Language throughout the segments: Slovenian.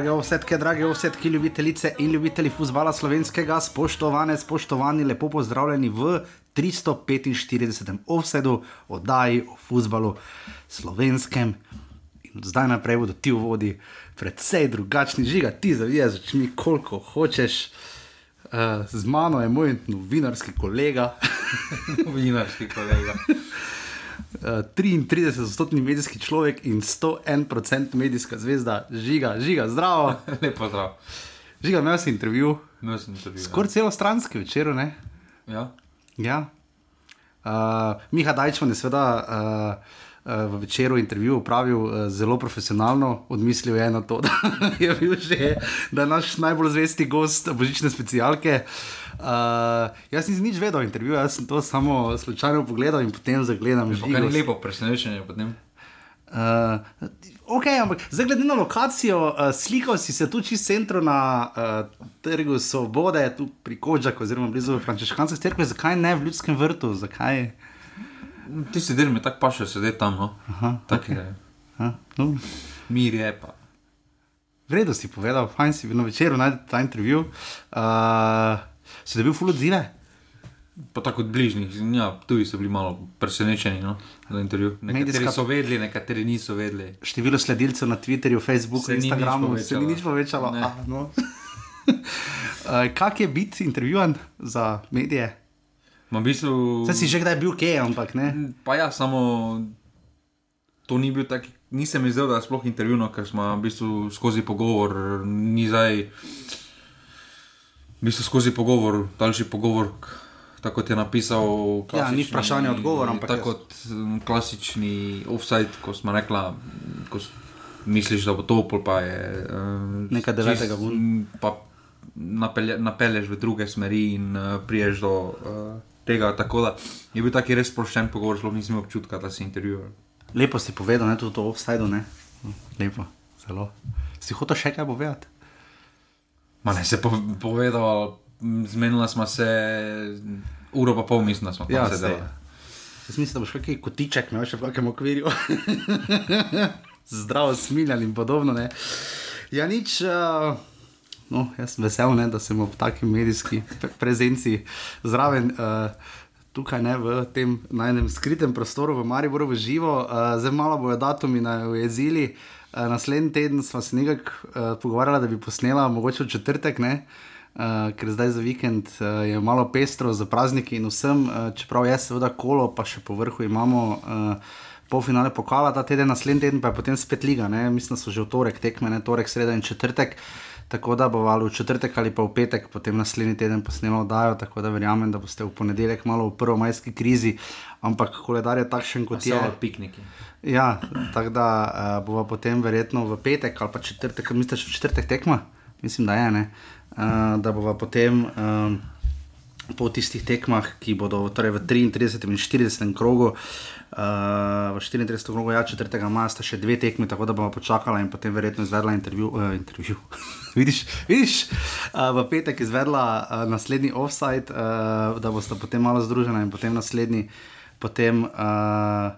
Drage ovsetke, drage ovsetke, ljubitelice in ljubitelji futbola slovenskega, spoštovane, spoštovani, lepo pozdravljeni v 345. offsetu oddaji o futbalu slovenskem. In zdaj naprej bodo ti vodi predvsej drugačni, žiga ti zavijaj z očmi, koliko hočeš. Uh, z mano je moj novinarski kolega. Novinarski kolega. Uh, 33-odstotni medijski človek in 101% medijska zvezda, žiga, žiga, zdravo. Lepo zdrav. Žiga, imel si intervju, Imel sem intervju. skoraj celo stranski večer, ne? Ja. Ja. Uh, Miha Dajčman je seveda uh, v večeru intervju upravil uh, zelo profesionalno, odmislil je na to, da je bil že da je naš najbolj zvesti gost božične specialke. Uh, jaz nisem nič vedel o intervjuju, jaz sem to samo slučajno pogledal in potem zagledam Pa kar živo. je lepo presenečenje potem. Uh, ok, ampak zdaj glede na lokacijo, uh, slikal si se tu čez centru na uh, Trgu Svobode, tu pri Kočaku, oziroma blizu Frančiškanske cerkve, zakaj ne v ljudskem vrtu? Zakaj? Ti si del mi tako paše sedeti tam, no. Aha, Tak je. Ha, no. Mir je pa. Vredo si povedal, fajn si bil na večeru, najdete ta intervju. Uh, si dobil full odzive? Pa tako od bližnjih, ja, tuji so bili malo presenečeni no, za intervju. Nekateri Medijska- so vedeli, nekateri niso vedeli. Število sledilcev na Twitterju, Facebooku, Se ni Instagramu se ni nič povečalo. Ah, no. uh, Kak je biti intervjuvan za medije? Ma v bistvu... Saj si že kdaj bil kje, ampak ne. Pa ja, samo to ni bil tak, nisem izdelal, da je sploh intervjuno, ker smo v bistvu skozi pogovor, ni zdaj, v bistvu skozi pogovor, daljši pogovor, tako kot je napisal. Ja, ni vprašanje, odgovor, Tako kot klasični offside, ko smo rekla, ko misliš, da bo to, pol pa je. Um, Nekaj devetega ven. Pa napelje, napelješ v druge smeri in uh, priješ do uh, tega. Tako da je bil taki res sproščen pogovor, sploh nisem imel občutka, da si intervjuval. Lepo si povedal, ne tudi o offsajdu, ne. Lepo, zelo. Si hotel še kaj povedati? Ma ne se po, povedal, zmenila smo se, uro pa pol mislim, da smo Ja, sedeli. Jaz mislim, da boš kakšen kotiček imel še v kakšnem okvirju. Zdravo, smiljan in podobno. Ne. Ja, nič. Uh, no, jaz sem vesel, ne, da sem v taki medijski pre prezenci zraven. Uh, Tukaj ne v tem najnem skritem prostoru v Mariboru v živo, uh, zdaj malo bojo datumi na ujezili. Uh, naslednji teden smo se nekako uh, pogovarjali, da bi posnela, mogoče v četrtek, ne? Uh, ker zdaj za vikend uh, je malo pestro za prazniki in vsem, uh, čeprav je seveda kolo, pa še po vrhu imamo uh, polfinale pokala ta teden, naslednji teden pa je potem spet liga. Ne? Mislim, da so že v torek tekme, ne torek, sreda in četrtek. Tako da bo ali v četrtek ali pa v petek, potem naslednji teden posnemo oddajo, tako da verjamem, da boste v ponedeljek malo v prvomajski krizi, ampak koledar je takšen, kot je. So pikniki. Ja, tako da uh, bova potem verjetno v petek ali pa četrtek, misliš, v četrtek tekma? Mislim, da je ne. Uh, da bova potem um, po tistih tekmah, ki bodo torej v 33 in 40 krogu. Uh, v 34. krogu, ja, 4. maja sta še dve tekmi, tako da bomo počakali in potem verjetno izvedla intervju. Uh, intervju. vidiš, vidiš? Uh, v petek izvedla uh, naslednji offside, uh, da bosta potem malo združena in potem naslednji, potem uh,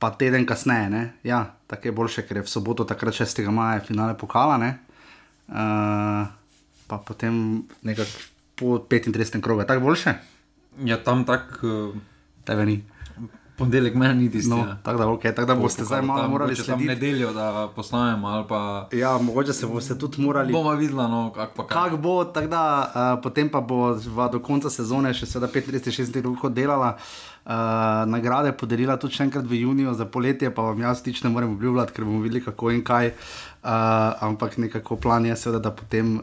pa teden kasneje. Ne? Ja, tako je boljše, ker je v soboto, takrat 6. maja, finale pokala. ne. Uh, pa potem nekako po 35. krogu, tako boljše? Ja, tam tak, uh, Tebe ni. Ponedeljek meni ni tisti. No, ja. tako da, okay, tak, da boste zdaj malo morali mogoče tam slediti. nedeljo, da posnamemo pa Ja, mogoče se boste tudi morali. bomo videla, no, kak pa kak. Kak bo, tako da uh, potem pa bo do konca sezone še 35-36 let delala. Uh, nagrade podelila tudi še enkrat v juniju za poletje, pa vam jaz tič ne morem obljubljati, ker bomo videli, kako in kaj. Uh, ampak nekako plan je, seveda, da potem uh,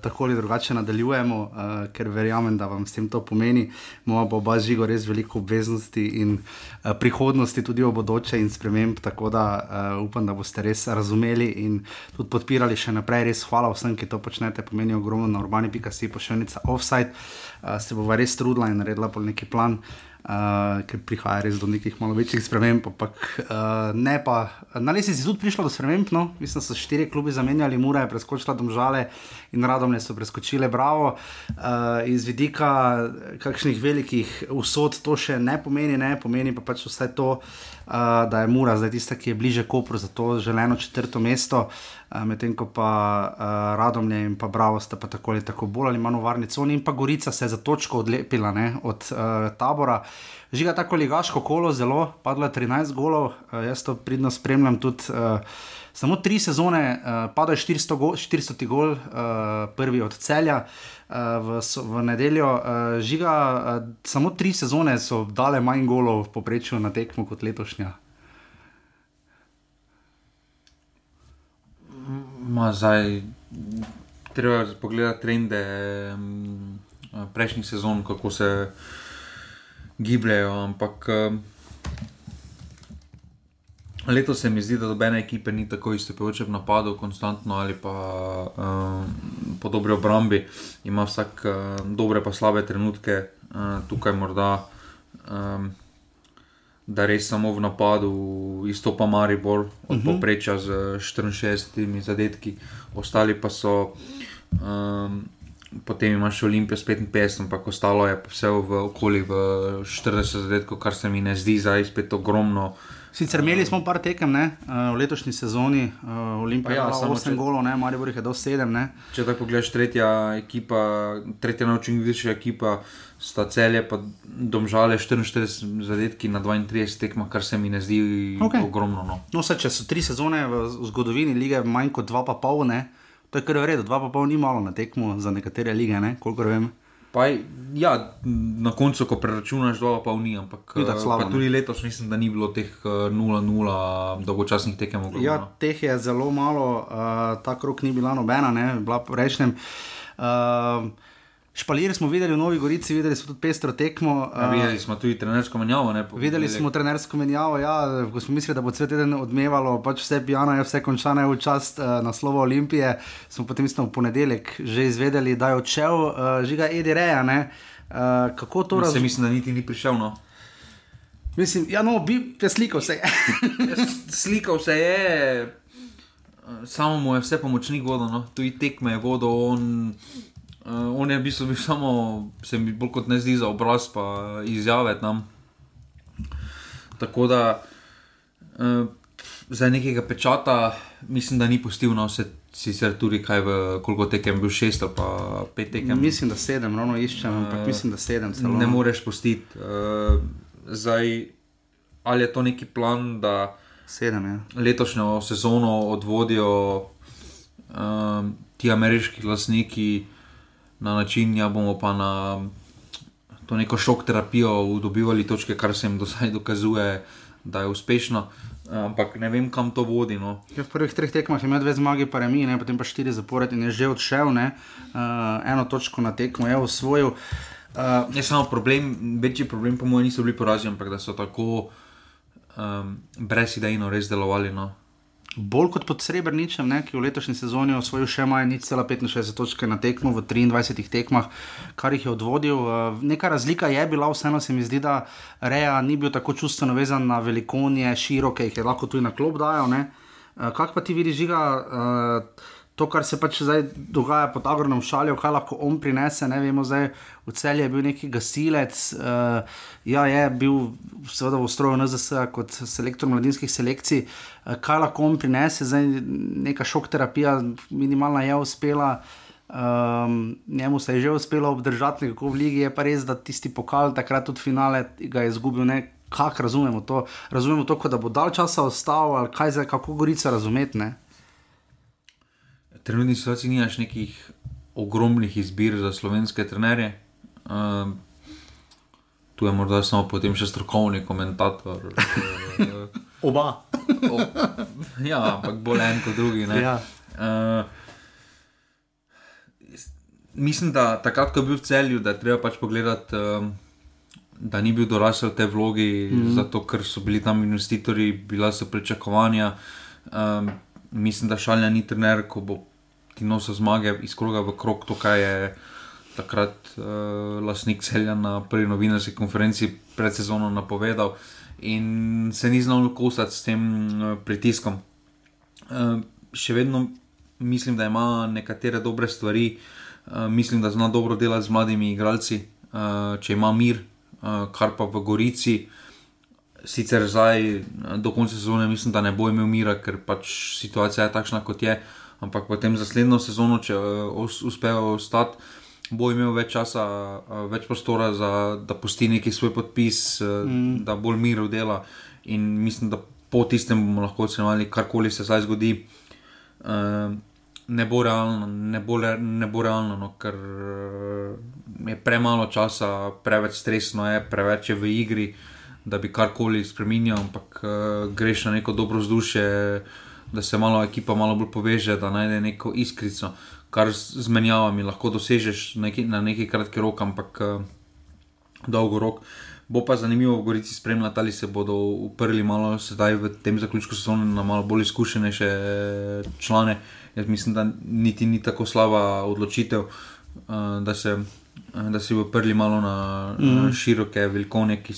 tako ali drugače nadaljujemo, uh, ker verjamem, da vam s tem to pomeni. Moja pa oba žigo res veliko obveznosti in uh, prihodnosti, tudi o bodoče in sprememb. Tako da uh, upam, da boste res razumeli in tudi podpirali še naprej. Res hvala vsem, ki to počnete, pomeni ogromno na urbani.si pošiljnica offside. Uh, se bova res trudila in naredila pol neki plan. Ker prihaja res do nekih malo večjih sprememb, ampak uh, ne pa. Na lesi si tudi prišlo do sprememb, no? mislim, da so štiri klubi zamenjali, Mura je preskočila domžale in radomne so preskočile Bravo. Uh, iz vidika kakšnih velikih usod to še ne pomeni, ne pomeni pa pač vse to, uh, da je Mura zdaj tista, ki je bliže Kopru za to želeno četrto mesto, uh, medtem ko pa uh, Radomlje in pa Bravo sta pa tako ali tako bolj ali manj v varni coni in pa Gorica se je za točko odlepila ne, od uh, tabora. Žiga tako ligaško kolo, zelo padlo je 13 golov, uh, jaz to pridno spremljam tudi. Uh, Samo tri sezone, uh, pada 400, go, 400 gol, uh, prvi od celja uh, v, v nedeljo. Uh, žiga, uh, samo tri sezone so dale manj golov v poprečju na tekmo kot letošnja. Ma zdaj, treba pogledati trende um, prejšnjih sezon, kako se gibljajo. Ampak. Um, Leto se mi zdi, da dobene ekipe ni tako izstopajoče v napadu, konstantno ali pa um, po dobri obrambi. Ima vsak um, dobre pa slabe trenutke, uh, tukaj morda, um, da res samo v napadu izstopa Maribor od uh mhm. -huh. poprečja z 64 zadetki, ostali pa so. Um, Potem imaš Olimpijo s 55, ampak ostalo je vse v okolici 40 zadetkov, kar se mi ne zdi zdaj spet ogromno. Uh, Sicer imeli smo par tekem ne, uh, v letošnji sezoni, uh, Olimpija ja, samo 8 golov, Marijo jih je do 7. Ne. Če tako pogledaš, tretja ekipa, tretja najučinkovitejša ekipa, sta celje, pa domžale 44 zadetki na 32 tekmah, kar se mi ne zdi okay. ogromno. No. No, se, če so tri sezone v, zgodovini lige manj kot 2,5, to je kar v redu, 2,5 ni malo na tekmo za nekatere lige, ne, koliko vem. Pa, ja, na koncu, ko preračunaš, dva pa njih, ampak ni tako eh, slabo. Tudi letos mislim, da ni bilo teh 0-0 eh, dolgočasnih tekem. Ja, teh je zelo malo, uh, ta krok ni bila nobena, ne, bila prejšnjem. Uh, Špaliri smo videli v Novi Gorici, videli smo tudi pestro tekmo. Ja, videli smo tudi trenersko menjavo. Ne, videli smo trenersko menjavo, ja, ko smo mislili, da bo cel teden odmevalo, pač vse pijano je, vse končano je v čast uh, naslova Olimpije. Smo potem mislim, v ponedeljek že izvedeli, da je odšel uh, žiga Edi Reja. Uh, kako to razumeti? Mislim, da niti ni prišel. No. Mislim, ja, no, bi te slikal se. Ja, slikal se je, samo mu je vse pomočnik vodo, no. tu je tekme, vodo. On... Uh, on je v bistvu bil samo, se mi bolj kot ne zdi za obraz, pa izjave tam. Tako da uh, za nekega pečata, mislim, da ni pustil na vse, sicer tudi kaj, v, koliko tekem bil šest ali pa pet tekem. Mislim, da sedem, ravno iščem, ampak uh, mislim, da sedem. Celo, ne no. moreš pustiti. Uh, zdaj, ali je to neki plan, da sedem, ja. letošnjo sezono odvodijo uh, ti ameriški lasniki na način, da ja bomo pa na to neko šok terapijo dobivali točke, kar se jim do zdaj dokazuje, da je uspešno. Ampak ne vem, kam to vodi. No. Ja, v prvih treh tekmah je imel dve zmagi, pa remi, ne, potem pa štiri zapored in je že odšel, uh, eno točko na tekmo je osvojil. Uh, ne samo problem, večji problem, po mojem, niso bili poraženi, ampak da so tako um, brezidejno res delovali. No bolj kot pod Srebrničem, ne, ki v letošnji sezoni osvojil še manj, nič cela 65 točk na tekmo v 23 tekmah, kar jih je odvodil. Eh, neka razlika je bila, vseeno se mi zdi, da Reja ni bil tako čustveno vezan na velikonje, široke, jih je lahko tudi na klop dajal. Eh, kaj pa ti vidiš, žiga? Uh, to, kar se pač zdaj dogaja pod Agronom šalijo, kaj lahko on prinese. Ne vemo, zdaj v celju je bil neki gasilec, uh, ja, je bil seveda v stroju NZS kot selektor mladinskih selekcij. Uh, kaj lahko on prinese, zdaj neka šok terapija, minimalna je uspela. Um, njemu se je že uspelo obdržati nekako v Ligi, je pa res, da tisti pokal, takrat tudi finale, ga je izgubil. Ne? Kako razumemo to? Razumemo to, da bo dal časa ostal, ali kaj zdaj, kako gorica razumeti trenutni situaciji nimaš nekih ogromnih izbir za slovenske trenerje. Uh, tu je morda samo potem še strokovni komentator. Oba. o, ja, ampak bolj en kot drugi. Ja. Uh, mislim, da takrat, ko je bil v celju, da je treba pač pogledati. Um, Da ni bil dorasel v tej vlogi, mm -hmm. zato ker so bili tam investitorji, bila so pričakovanja. Um, mislim, da šalja ni trener, ko bo ti nosil zmage iz kroga v krog, to kaj je takrat uh, lasnik celja na prvi novinarski konferenci pred sezono napovedal in se ni znal kosati s tem uh, pritiskom. Uh, še vedno mislim, da ima nekatere dobre stvari, uh, mislim, da zna dobro delati z mladimi igralci, uh, če ima mir, uh, kar pa v Gorici. sicer zdaj do konca sezone mislim, da ne bo imel mira, ker pač situacija je takšna, kot je. Ampak potem za naslednjo sezono, če uh, uspejo ostati, bo imel več časa, uh, več prostora, za, da pusti neki svoj podpis, uh, mm. da bolj mirov dela. In mislim, da po tistem bomo lahko ocenjevali, karkoli se zdaj zgodi. Uh, ne bo realno, ne bo, le, ne bo realno no, ker je premalo časa, preveč stresno je, preveč je v igri, da bi karkoli spremenil, ampak uh, greš na neko dobro vzdušje, da se malo ekipa malo bolj poveže, da najde neko iskrico, kar z menjavami lahko dosežeš neki, na neki kratki rok, ampak uh, dolgo rok. Bo pa zanimivo v Gorici spremljati, ali se bodo uprli malo sedaj v tem zaključku sezone na malo bolj izkušene člane. Jaz mislim, da niti ni tako slaba odločitev, uh, da, se, uh, da se bo prili malo na, mm. na široke velikone, ki,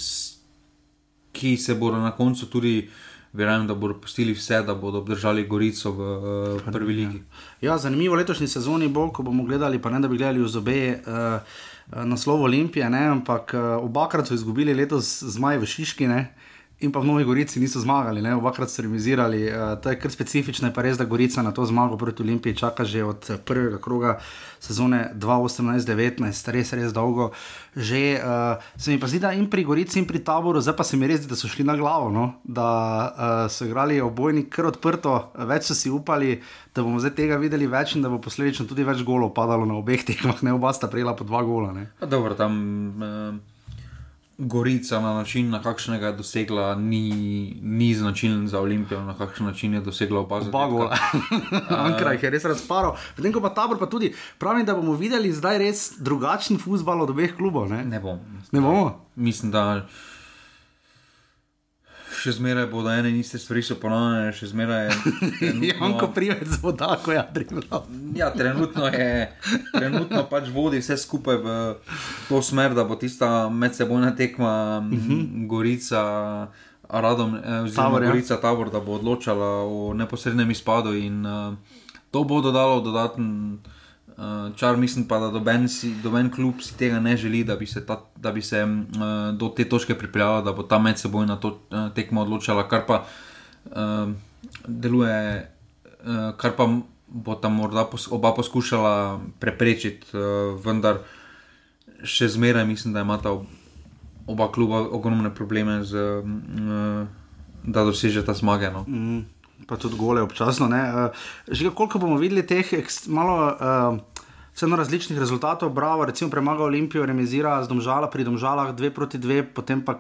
ki se bodo na koncu tudi. Verjamem, da bodo postili vse, da bodo obdržali Gorico v, v prvi ligi. Ja, zanimivo letošnji sezoni bo, ko bomo gledali, pa ne da bi gledali v zobe uh, naslov Olimpije, ne, ampak uh, obakrat so izgubili letos zmaj v Šiški. Ne in pa v Novi Gorici niso zmagali, ne? obakrat so remizirali. Uh, to je kar specifično, pa res, da Gorica na to zmago proti Olimpiji čaka že od eh, prvega kroga sezone 2018-2019, res, res dolgo. Že uh, se mi pa zdi, da in pri Gorici, in pri taboru, zdaj pa se mi res zdi, da so šli na glavo, no? da uh, so igrali obojni kar odprto, več so si upali. Da bomo zdaj tega videli več in da bo posledično tudi več golov padalo na obeh tekmah, ne oba sta prejela po dva gola. Dobro, tam uh, Gorica na način, na kakšnega je dosegla, ni, ni značilen za Olimpijo, na kakšen način je dosegla opaziti. Bago, Ankraj je res razparo. Potem ko pa tabor pa tudi pravi, da bomo videli zdaj res drugačen futbal od obeh klubov. Ne, ne bom. Ne bomo. Mislim, da še zmeraj bodo ene in iste stvari ponavljene, še zmeraj je. Janko prived z voda, ko je Adriano. ja, trenutno je, trenutno pač vodi vse skupaj v to smer, da bo tista medsebojna tekma uh mhm. -huh. Gorica. Radom, eh, oziroma tabor, ja. Gorica Tabor, da bo odločala o neposrednem izpadu, in uh, to bo dodalo dodaten Uh, čar mislim pa, da doben, si, doben klub si tega ne želi, da bi se, ta, da bi se uh, do te točke pripeljala, da bo ta med seboj na to uh, tekmo odločala, kar pa uh, deluje, uh, kar pa bo tam morda pos, oba poskušala preprečiti, uh, vendar še zmeraj mislim, da imata oba kluba ogromne probleme, z, uh, da dosežeta zmage. No. Mm pa tudi gole občasno. Uh, že koliko bomo videli teh malo. Uh, Vseeno različnih rezultatov, bravo, recimo premaga Olimpijo, remizira z domžala pri domžalah 2 proti 2, potem pa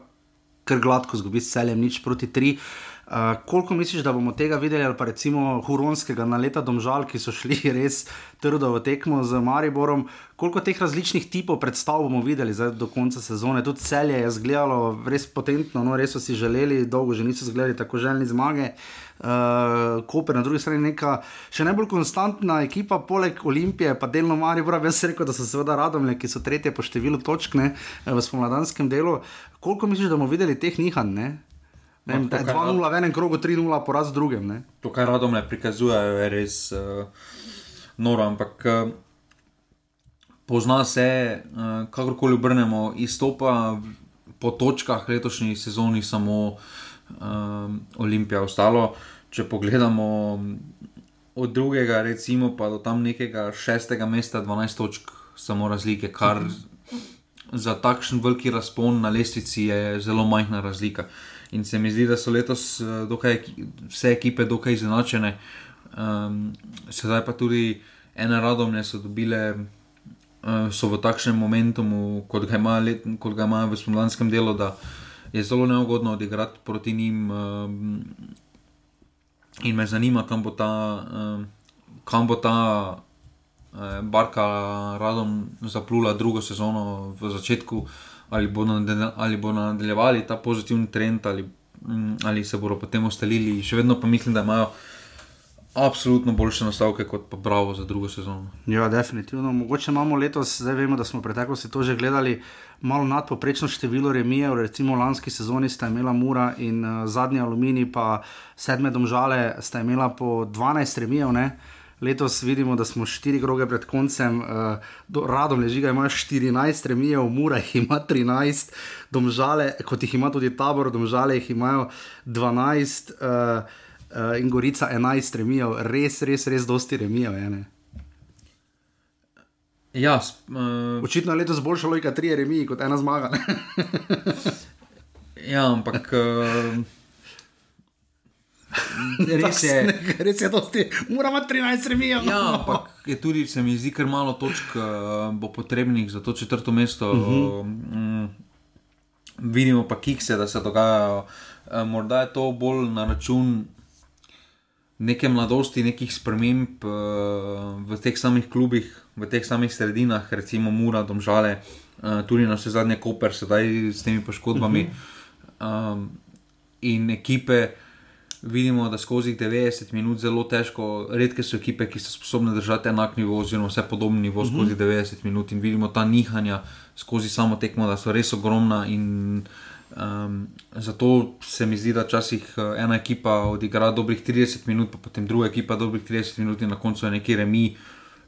kar gladko zgubi s celjem nič proti 3. Uh, Uh, koliko misliš, da bomo tega videli, ali pa recimo Huronskega na leta domžal, ki so šli res trdo v tekmo z Mariborom, koliko teh različnih tipov predstav bomo videli do konca sezone. Tudi celje je zgledalo res potentno, no res so si želeli, dolgo že niso zgledali tako željni zmage. Uh, Koper na drugi strani neka še najbolj konstantna ekipa, poleg Olimpije, pa delno Maribora, jaz rekel, da so seveda radomlje, ki so tretje po številu točk ne, v spomladanskem delu. Koliko misliš, da bomo videli teh nihanj? 2-0 v enem krogu, 3-0 poraz v drugem. Ne? To, kar radom ne prikazujejo, je res uh, noro. Ampak uh, pozna se, uh, kakorkoli obrnemo, izstopa po točkah letošnji sezoni samo uh, Olimpija. Ostalo, če pogledamo od drugega, recimo pa do tam nekega šestega mesta, 12 točk, samo razlike, kar za takšen veliki razpon na lestvici je zelo majhna razlika. In se mi zdi, da so letos eh, dokaj, vse ekipe dokaj izenačene. Um, sedaj pa tudi ene radomne so dobile, uh, so v takšnem momentu, kot ga imajo ima v spomladanskem delu, da je zelo neugodno odigrati proti njim. Um, in me zanima, kam bo ta, um, kam bo ta uh, barka radom zaplula drugo sezono v začetku ali bodo, ali bodo nadaljevali ta pozitivni trend, ali, mm, ali se bodo potem ostalili. Še vedno pa mislim, da imajo absolutno boljše nastavke kot pa Bravo za drugo sezono. Ja, definitivno. Mogoče imamo letos, zdaj vemo, da smo v preteklosti to že gledali. Malo nadpoprečno število remijev, recimo lanski sezoni sta imela Mura in uh, zadnji Alumini, pa sedme domžale sta imela po 12 remijev. Letos vidimo, da smo štiri kroge pred koncem, uh, radom leži, ima 14 remijev, mura jih ima 13, domžale, kot jih ima tudi tabor, domžale jih imajo 12 uh, uh, in gorica 11 remijev, res, res, res dosti remijev. Je, Ja, uh, Očitno je letos boljša logika, tri remi kot ena zmaga. ja ampak. Uh, Res je, res je, dosti, moramo 13 remijev. Ja, ampak je tudi, se mi zdi, kar malo točk uh, bo potrebnih za to četrto mesto. Uh -huh. um, vidimo pa kikse, da se dogajajo. Uh, morda je to bolj na račun neke mladosti, nekih sprememb uh, v teh samih klubih, v teh samih sredinah, recimo Mura, Domžale, uh, tudi na vse zadnje Koper, sedaj s temi poškodbami. Uh -huh. um, in ekipe vidimo, da skozi 90 minut zelo težko, redke so ekipe, ki so sposobne držati enak nivo, oziroma vse podobno nivo uh -huh. skozi 90 minut in vidimo ta nihanja skozi samo tekmo, da so res ogromna. In, um, zato se mi zdi, da včasih eh, ena ekipa odigra dobrih 30 minut, pa potem druga ekipa dobrih 30 minut in na koncu je neki remi,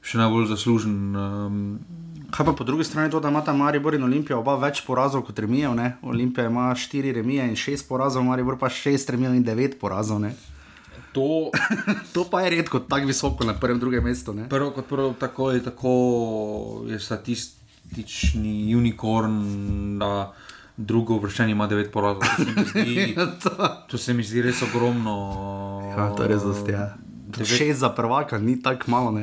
še najbolj zaslužen. Um, Kaj pa po drugi strani to, da ima ta Maribor in Olimpija oba več porazov kot remijev? Olimpija ima štiri remije in šest porazov, Maribor pa šest remijev in devet porazov. To, to pa je redko tako visoko na prvem, drugem mestu. Ne? Prvo kot prvo, tako je, tako je statistični unikorn. Da, Drugo vršenje ima devet porazov. To se mi zdi, to se mi zdi res ogromno. Ja, to je res zelo ja. Šest za prvaka, ni tako malo.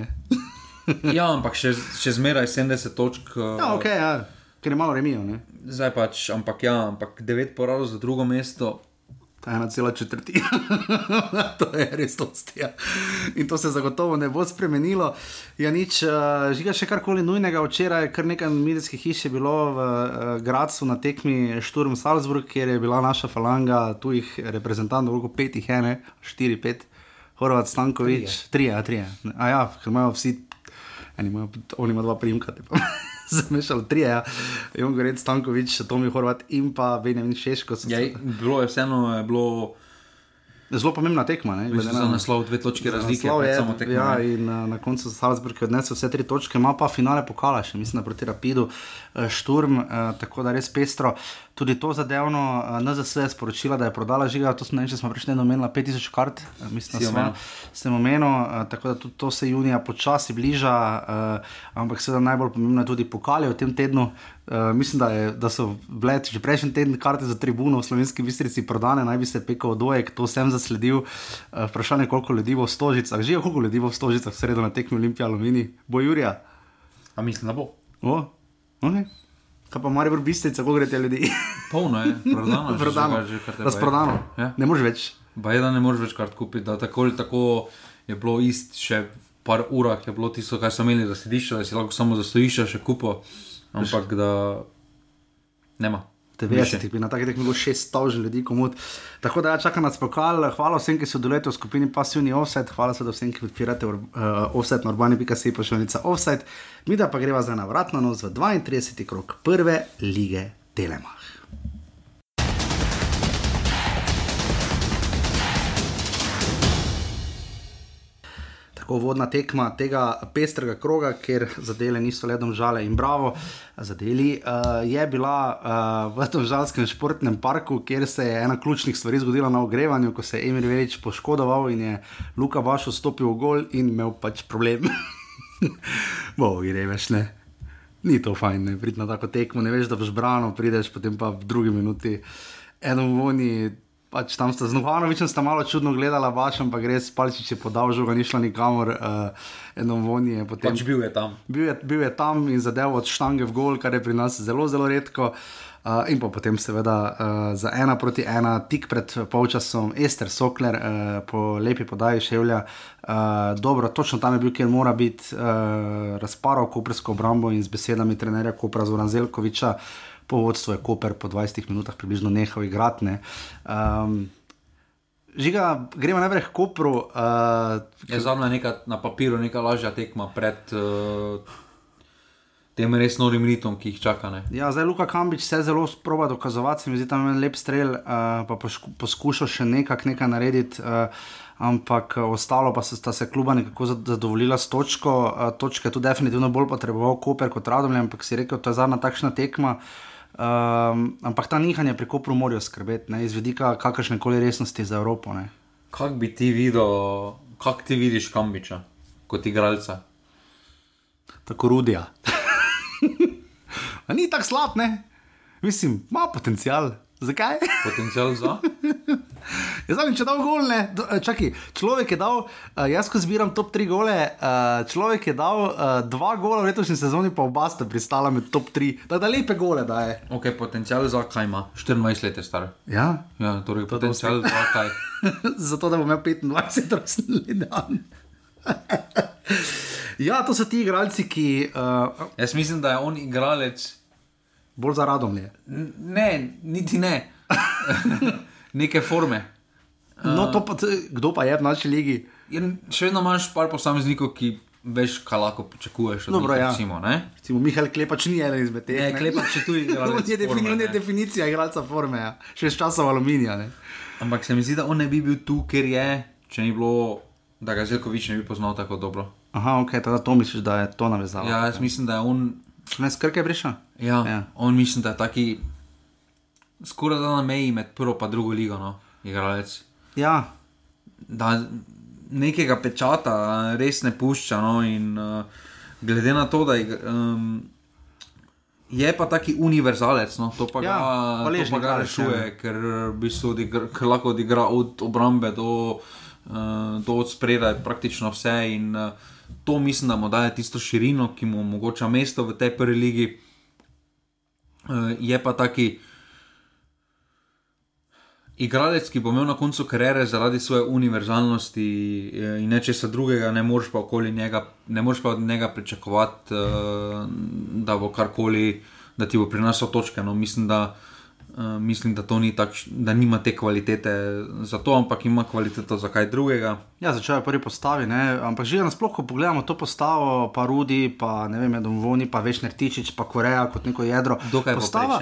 ja, ampak še, še zmeraj 70 točk. Ja, ok, ja. ker je malo remijo. Zdaj pač, ampak ja, ampak 9 porazov za drugo mesto. Ta ena cela četrtina, to je res dosti. Ja. In to se zagotovo ne bo spremenilo. Ja, nič, uh, žiga še karkoli nujnega. Včeraj je kar nekaj medijskih hiš bilo v uh, Gracu na tekmi Šturm Salzburg, kjer je bila naša falanga tujih reprezentantov, veliko petih, ene, štiri, pet, Horvat Stankovič, tri, ja, tri. A ja, ker imajo vsi Ima, on ima dva primka, zmešal tri, ja. Jon Gorenc, Stankovič, Tomi Horvat in pa Benjamin Šeško. Ja, bilo je vseeno, je bilo. Zelo pomembna tekma. Ne, za na naslov dve točke razlike. Je, tekma, ja, in uh, na koncu za Salzburg je odnesel vse tri točke, ima pa finale pokala, še mislim, proti Rapidu, uh, Šturm, uh, tako da res pestro. Tudi to zadevno, uh, NZS je sporočila, da je prodala žiga, to smo nekaj, smo prejšnji omenili, 5000 kart, uh, mislim, da sem omenil, uh, tako da tudi to se junija počasi bliža, ampak seveda najbolj pomembno je tudi pokali v tem tednu. Uh, mislim, da, je, da so bile že prejšnji teden karte za tribuno v slovenski bistrici prodane, naj bi se pekel dojek, to sem zasledil. Uh, vprašanje, koliko ljudi bo v stožicah, že koliko ljudi bo v stožicah, sredo na tekmi Olimpije, Alumini, bo Jurija. A mislim, da bo. O, okay. Kaj pa mari v bistrici, kako gre te ljudi? Polno je, prodano. prodano. Razprodano. Ja. Ne moreš več. Ba je, da ne moreš več kart kupiti, da tako ali tako je bilo ist še par urah, je bilo tisto, kar so imeli za sedišče, da si lahko samo za stojišče še kupo ampak da nema. 90, bi na takih tekmih bilo 600 ljudi, komod. Tako da ja, čaka nas pokal. Hvala vsem, ki so doleti v skupini Passivni Offset, hvala vsem, ki podpirate uh, Offset, Norbani.se, pošiljnica Offset. Mi da pa greva zdaj na vratno nos v 32. krok prve lige Telemach. Tako vodna tekma tega pestrega kroga, kjer zadele niso le domžale in bravo. Zadeli, uh, je bila uh, v tem žalskem športnem parku, kjer se je ena ključnih stvari zgodila na ogrevanju, ko se je Emir Velič poškodoval in je Luka Baš vstopil v gol in imel pač problem. Bo, gre veš ne. Ni to fajn, ne prideš na tako tekmo, ne veš, da boš brano, prideš potem pa v drugi minuti. Eno voni, pač tam sta z Novanovičem malo čudno gledala, baš, ampak res Palčič je podal žoga, ni šla nikamor, uh, eno vonje. Potem, pač bil je tam. Bil je, bil je tam in zadev od štange v gol, kar je pri nas zelo, zelo redko. Uh, in pa potem, seveda, uh, za ena proti ena, tik pred polčasom, Ester Sokler, uh, po lepi podaji Ševlja, uh, dobro, točno tam je bil, kjer mora biti, uh, razparal koprsko obrambo in z besedami trenerja Kopra Zoran Zelkoviča. Po vodstvu je Koper po 20 minutah približno nehal igrati. Ne. Um, Žiga, gremo najprej k Kopru. Uh, je za me na papiru neka lažja tekma pred. Uh, tem res norim ritom, ki jih čaka. Ne. Ja, zdaj Luka Kambič se zelo sproba dokazovati, se mi zdi tam en lep strel, uh, pa pošku, poskušal še nekak, nekaj narediti. Uh, Ampak ostalo pa so se kluba nekako zadovoljila s točko. Uh, točke je tu definitivno bolj potreboval Koper kot Radomlje, ampak si rekel, to je zadnja takšna tekma. Um, ampak ta nihanja pri Kopru morajo skrbeti, ne, iz vidika kakršne koli resnosti za Evropo. Ne. Kak bi ti videl, kak ti vidiš Kambiča kot igralca? Tako rudija. ni tako slab, ne? Mislim, ima potencial. Zakaj? Potencial za? Jaz sem če dal gol, ne, eh, čakaj, človek je dal, uh, jaz ko zbiram top 3 gole, uh, človek je dal uh, dva gola v letošnji sezoni, pa oba sta pristala med top 3, da da lepe gole daje. Ok, potencial za kaj ima, 24 let je star. Ja, ja torej to potencial za kaj. Zato, da bom imel 25 rojstni dan. ja, to so ti igralci, ki. Uh, jaz mislim, da je on igralec bolj za radom je. Ne, niti ne. Neke forme. No, pa, kdo pa je v naši ligi? Je, še vedno imaš par posameznikov, ki veš, kaj lahko pričakuješ. Dobro, njih, ja. recimo, recimo, Mihael Klepač ni eden izmed teh. Ne, Klepač je tu igral. To je defini definicija igralca forme, ja. še iz časov aluminija. Ne? Ampak se mi zdi, da on ne bi bil tu, ker je, če ni bilo, da ga Zelkovič ne bi poznal tako dobro. Aha, ok, teda to misliš, da je to navezalo. Ja, jaz mislim, da je on. Ne, skrke je prišel. Ja, ja, on mislim, da je taki skoraj da na meji med prvo in drugo ligo, no, igralec. Ja. Da nekega pečata res ne pušča. No, in, uh, glede na to, da um, je pa taki univerzalec, no, to pa ja, ga, to pa ga rešuje, ja. ker, bistvu odigra, ker lahko odigra od obrambe do, uh, do spredaj praktično vse. In, uh, To mislim, da mu daje tisto širino, ki mu omogoča mesto v tej prvi ligi. Uh, je pa taki igralec, ki bo imel na koncu kariere zaradi svoje univerzalnosti uh, in nečesa drugega, ne moreš pa, njega, ne moreš pa od njega pričakovati, uh, da bo karkoli, da ti bo prinesel točke. No, mislim, da uh, Uh, mislim, da to ni tako, da nima te kvalitete za to, ampak ima kvaliteto za kaj drugega. Ja, začel je prvi postavi, ne? ampak že nasploh, ko pogledamo to postavo, pa Rudi, pa ne vem, Edom Voni, pa Veš Nertičič, pa Koreja kot neko jedro. Dokaj postava.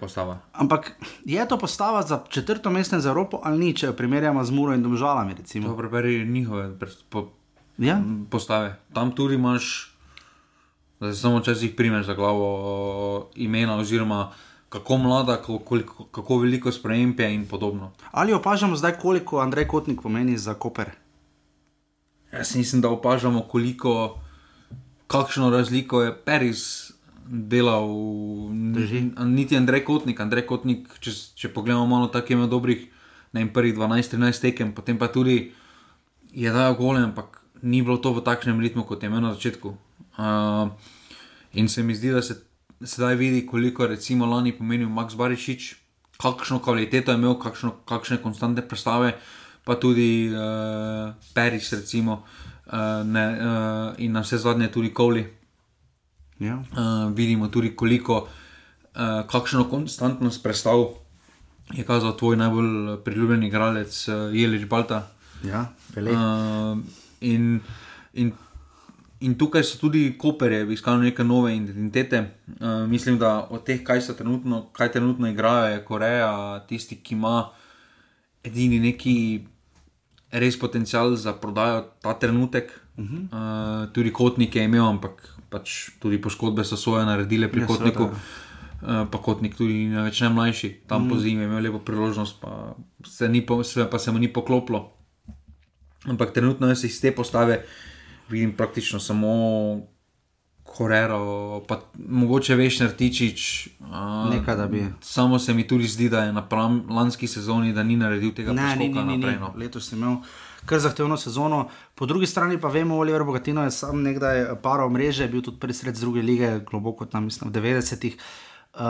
postava. Ampak je to postava za četrto mesto za Evropo ali ni, če jo primerjamo z Muro in Domžalami? To preberi njihove po, ja? postave. Tam tudi imaš, da se samo časih primeš za glavo imena oziroma kako mlada, koliko, kako veliko sprememb je in podobno. Ali opažamo zdaj, koliko Andrej Kotnik pomeni za Koper? Jaz mislim, da opažamo, koliko, kakšno razliko je Peris delal. Drži. Niti Andrej Kotnik, Andrej Kotnik, če, če pogledamo malo, tako je imel dobrih, vem, prvih 12-13 tekem, potem pa tudi je dal gole, ampak ni bilo to v takšnem ritmu, kot je imel na začetku. Uh, in se mi zdi, da se sedaj vidi, koliko recimo lani pomenil Max Barišič, kakšno kvaliteto je imel, kakšno, kakšne konstante predstave, pa tudi uh, Peris, recimo, uh, ne, uh, in na vse zadnje tudi Koli. Ja. Uh, vidimo tudi, koliko, uh, kakšno konstantnost predstav je kazal tvoj najbolj priljubljen igralec, uh, Jelič Balta. Ja, uh, in, in In tukaj so tudi koperje, iskali neke nove identitete. Uh, mislim, da od teh, kaj, trenutno, kaj trenutno igrajo, je Koreja tisti, ki ima edini neki res potencial za prodajo ta trenutek. Uh -huh. uh, tudi kotnik je imel, ampak pač tudi poškodbe so svoje naredile pri ja, kotniku. Uh, pa kotnik tudi ne več najmlajši, tam mm. po zimi je imel lepo priložnost, pa se, ni, pa se mu ni poklopilo. Ampak trenutno je iz te postave vidim praktično samo Horero, pa mogoče veš, Rtičič. Nekaj, da bi. Samo se mi tudi zdi, da je na lanski sezoni, da ni naredil tega ne, ni, ni, naprej. No. Letos je imel kar zahtevno sezono. Po drugi strani pa vemo, Oliver Bogatino je sam nekdaj paral mreže, bil tudi prvi sred druge lige, globoko tam mislim v 90-ih. Uh,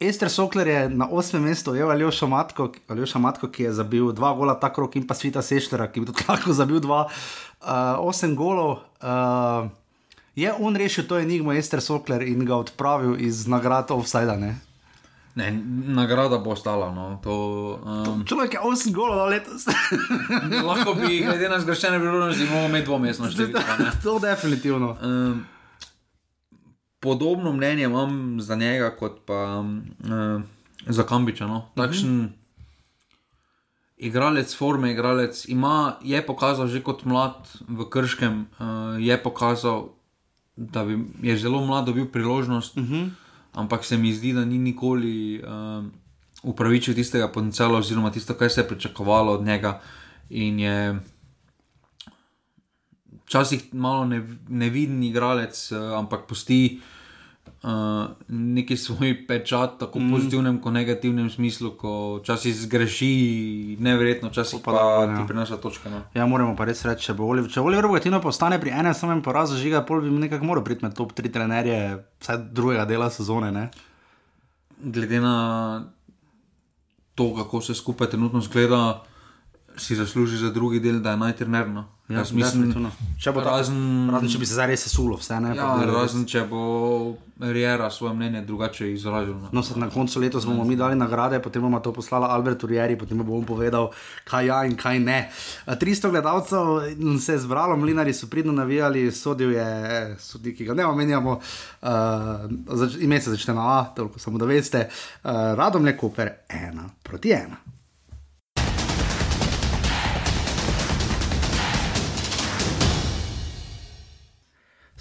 Ester Sokler je na osmem mestu, je Aljoša Matko, Aljoša Matko, ki je zabil dva gola, tako rok in pa Svita Sešlera, ki bi tudi lahko zabil dva, uh, osem golov. Uh, je on rešil to enigmo Ester Sokler in ga odpravil iz nagrad Offside? Ne? Ne, nagrada bo ostala. No. To, um, človek je 8 golov letos. lahko bi, glede na zgrešene priložnosti, imel med dvomestno številko. to definitivno. Um, podobno mnenje imam za njega, kot pa uh, za Kambiča. No. Takšen mm -hmm. Igralec, forme, igralec ima, je pokazal že kot mlad v Krškem, uh, je pokazal, da bi, je zelo mlad dobil priložnost, mm -hmm. ampak se mi zdi, da ni nikoli uh, upravičil tistega potenciala, oziroma tisto, kar se je pričakovalo od njega. In je včasih malo neviden igralec, uh, ampak pusti uh, neki svoj pečat, tako v mm. pozitivnem, kot negativnem smislu, ko včasih zgreši, nevrjetno, včasih pa, pa da, ti prinaša točke. No. Ja, moramo pa res reči, če bo Oliver, če Oliver Bogatino postane pri enem samem porazu, žiga, pol bi nekako moral priti med top 3 trenerje, vsaj drugega dela sezone. Ne? Glede na to, kako se skupaj trenutno zgleda, si zasluži za drugi del, da je najtrenerno. Ja, mislim, če bo razen, razen, če bi se zdaj res sesulo, vse ne. Ja, razen, če bo Riera svoje mnenje drugače izrazil. No, no na koncu leta bomo mi dali nagrade, potem bomo to poslali Albertu Rieri, potem bomo povedal, kaj ja in kaj ne. 300 gledalcev se je zbralo, mlinari so pridno navijali, sodil je sodnik, ki ga ne omenjamo, uh, ime se začne na A, toliko samo da veste. Uh, Radom je Koper, ena proti ena.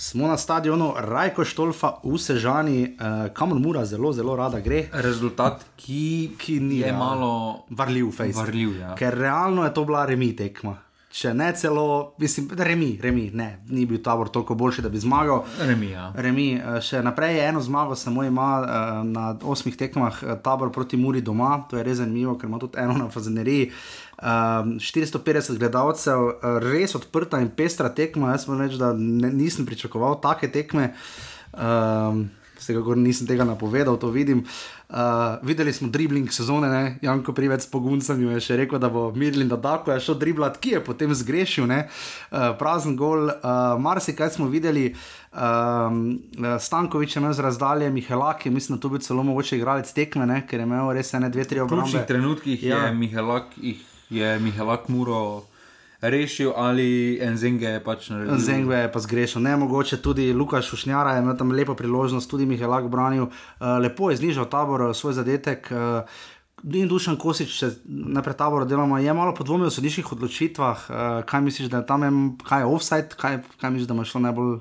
Smo na stadionu Rajko Štolfa v Sežani, uh, kamor mora zelo, zelo rada gre. Rezultat, ki, ki ni je ja, malo varljiv, varljiv ja. ker realno je to bila remi tekma. Če ne celo, mislim, remi, remi, ne, ni bil tabor toliko boljši, da bi zmagal. Remi, ja. remi, eh, še naprej je eno zmago, samo ima uh, na osmih tekmah tabor proti Muri doma, to je res zanimivo, ker ima tudi eno na Fazeneriji. Uh, Um, ehm, 450 gledalcev, res odprta in pestra tekma. Jaz moram reči, da ne, nisem pričakoval take tekme. Um, Vsekakor nisem tega napovedal, to vidim. Uh, videli smo dribling sezone, ne? Janko Privec s poguncem je še rekel, da bo Mirlin da tako je šel driblat, ki je potem zgrešil, uh, prazen gol. Uh, Marsikaj smo videli, um, Stankovič je imel z razdalje, Mihelak je, mislim, da to bi celo mogoče igralec tekme, ne? ker je imel res ene, dve, tri obrambe. V ključnih trenutkih ja. je Mihelak jih je Mihaelak Muro rešil ali Enzenge je pač naredil. Enzenge je pa zgrešil, ne mogoče tudi Lukaš Ušnjara je imel tam lepo priložnost, tudi Mihaelak branil, uh, lepo je znižal tabor eh, svoj zadetek. Uh, In dušan Kosič, če najprej tabor delamo, je malo podvomil o sodiških odločitvah. Kaj misliš, da je tam, kaj je offside, kaj, kaj misliš, da ima šlo najbolj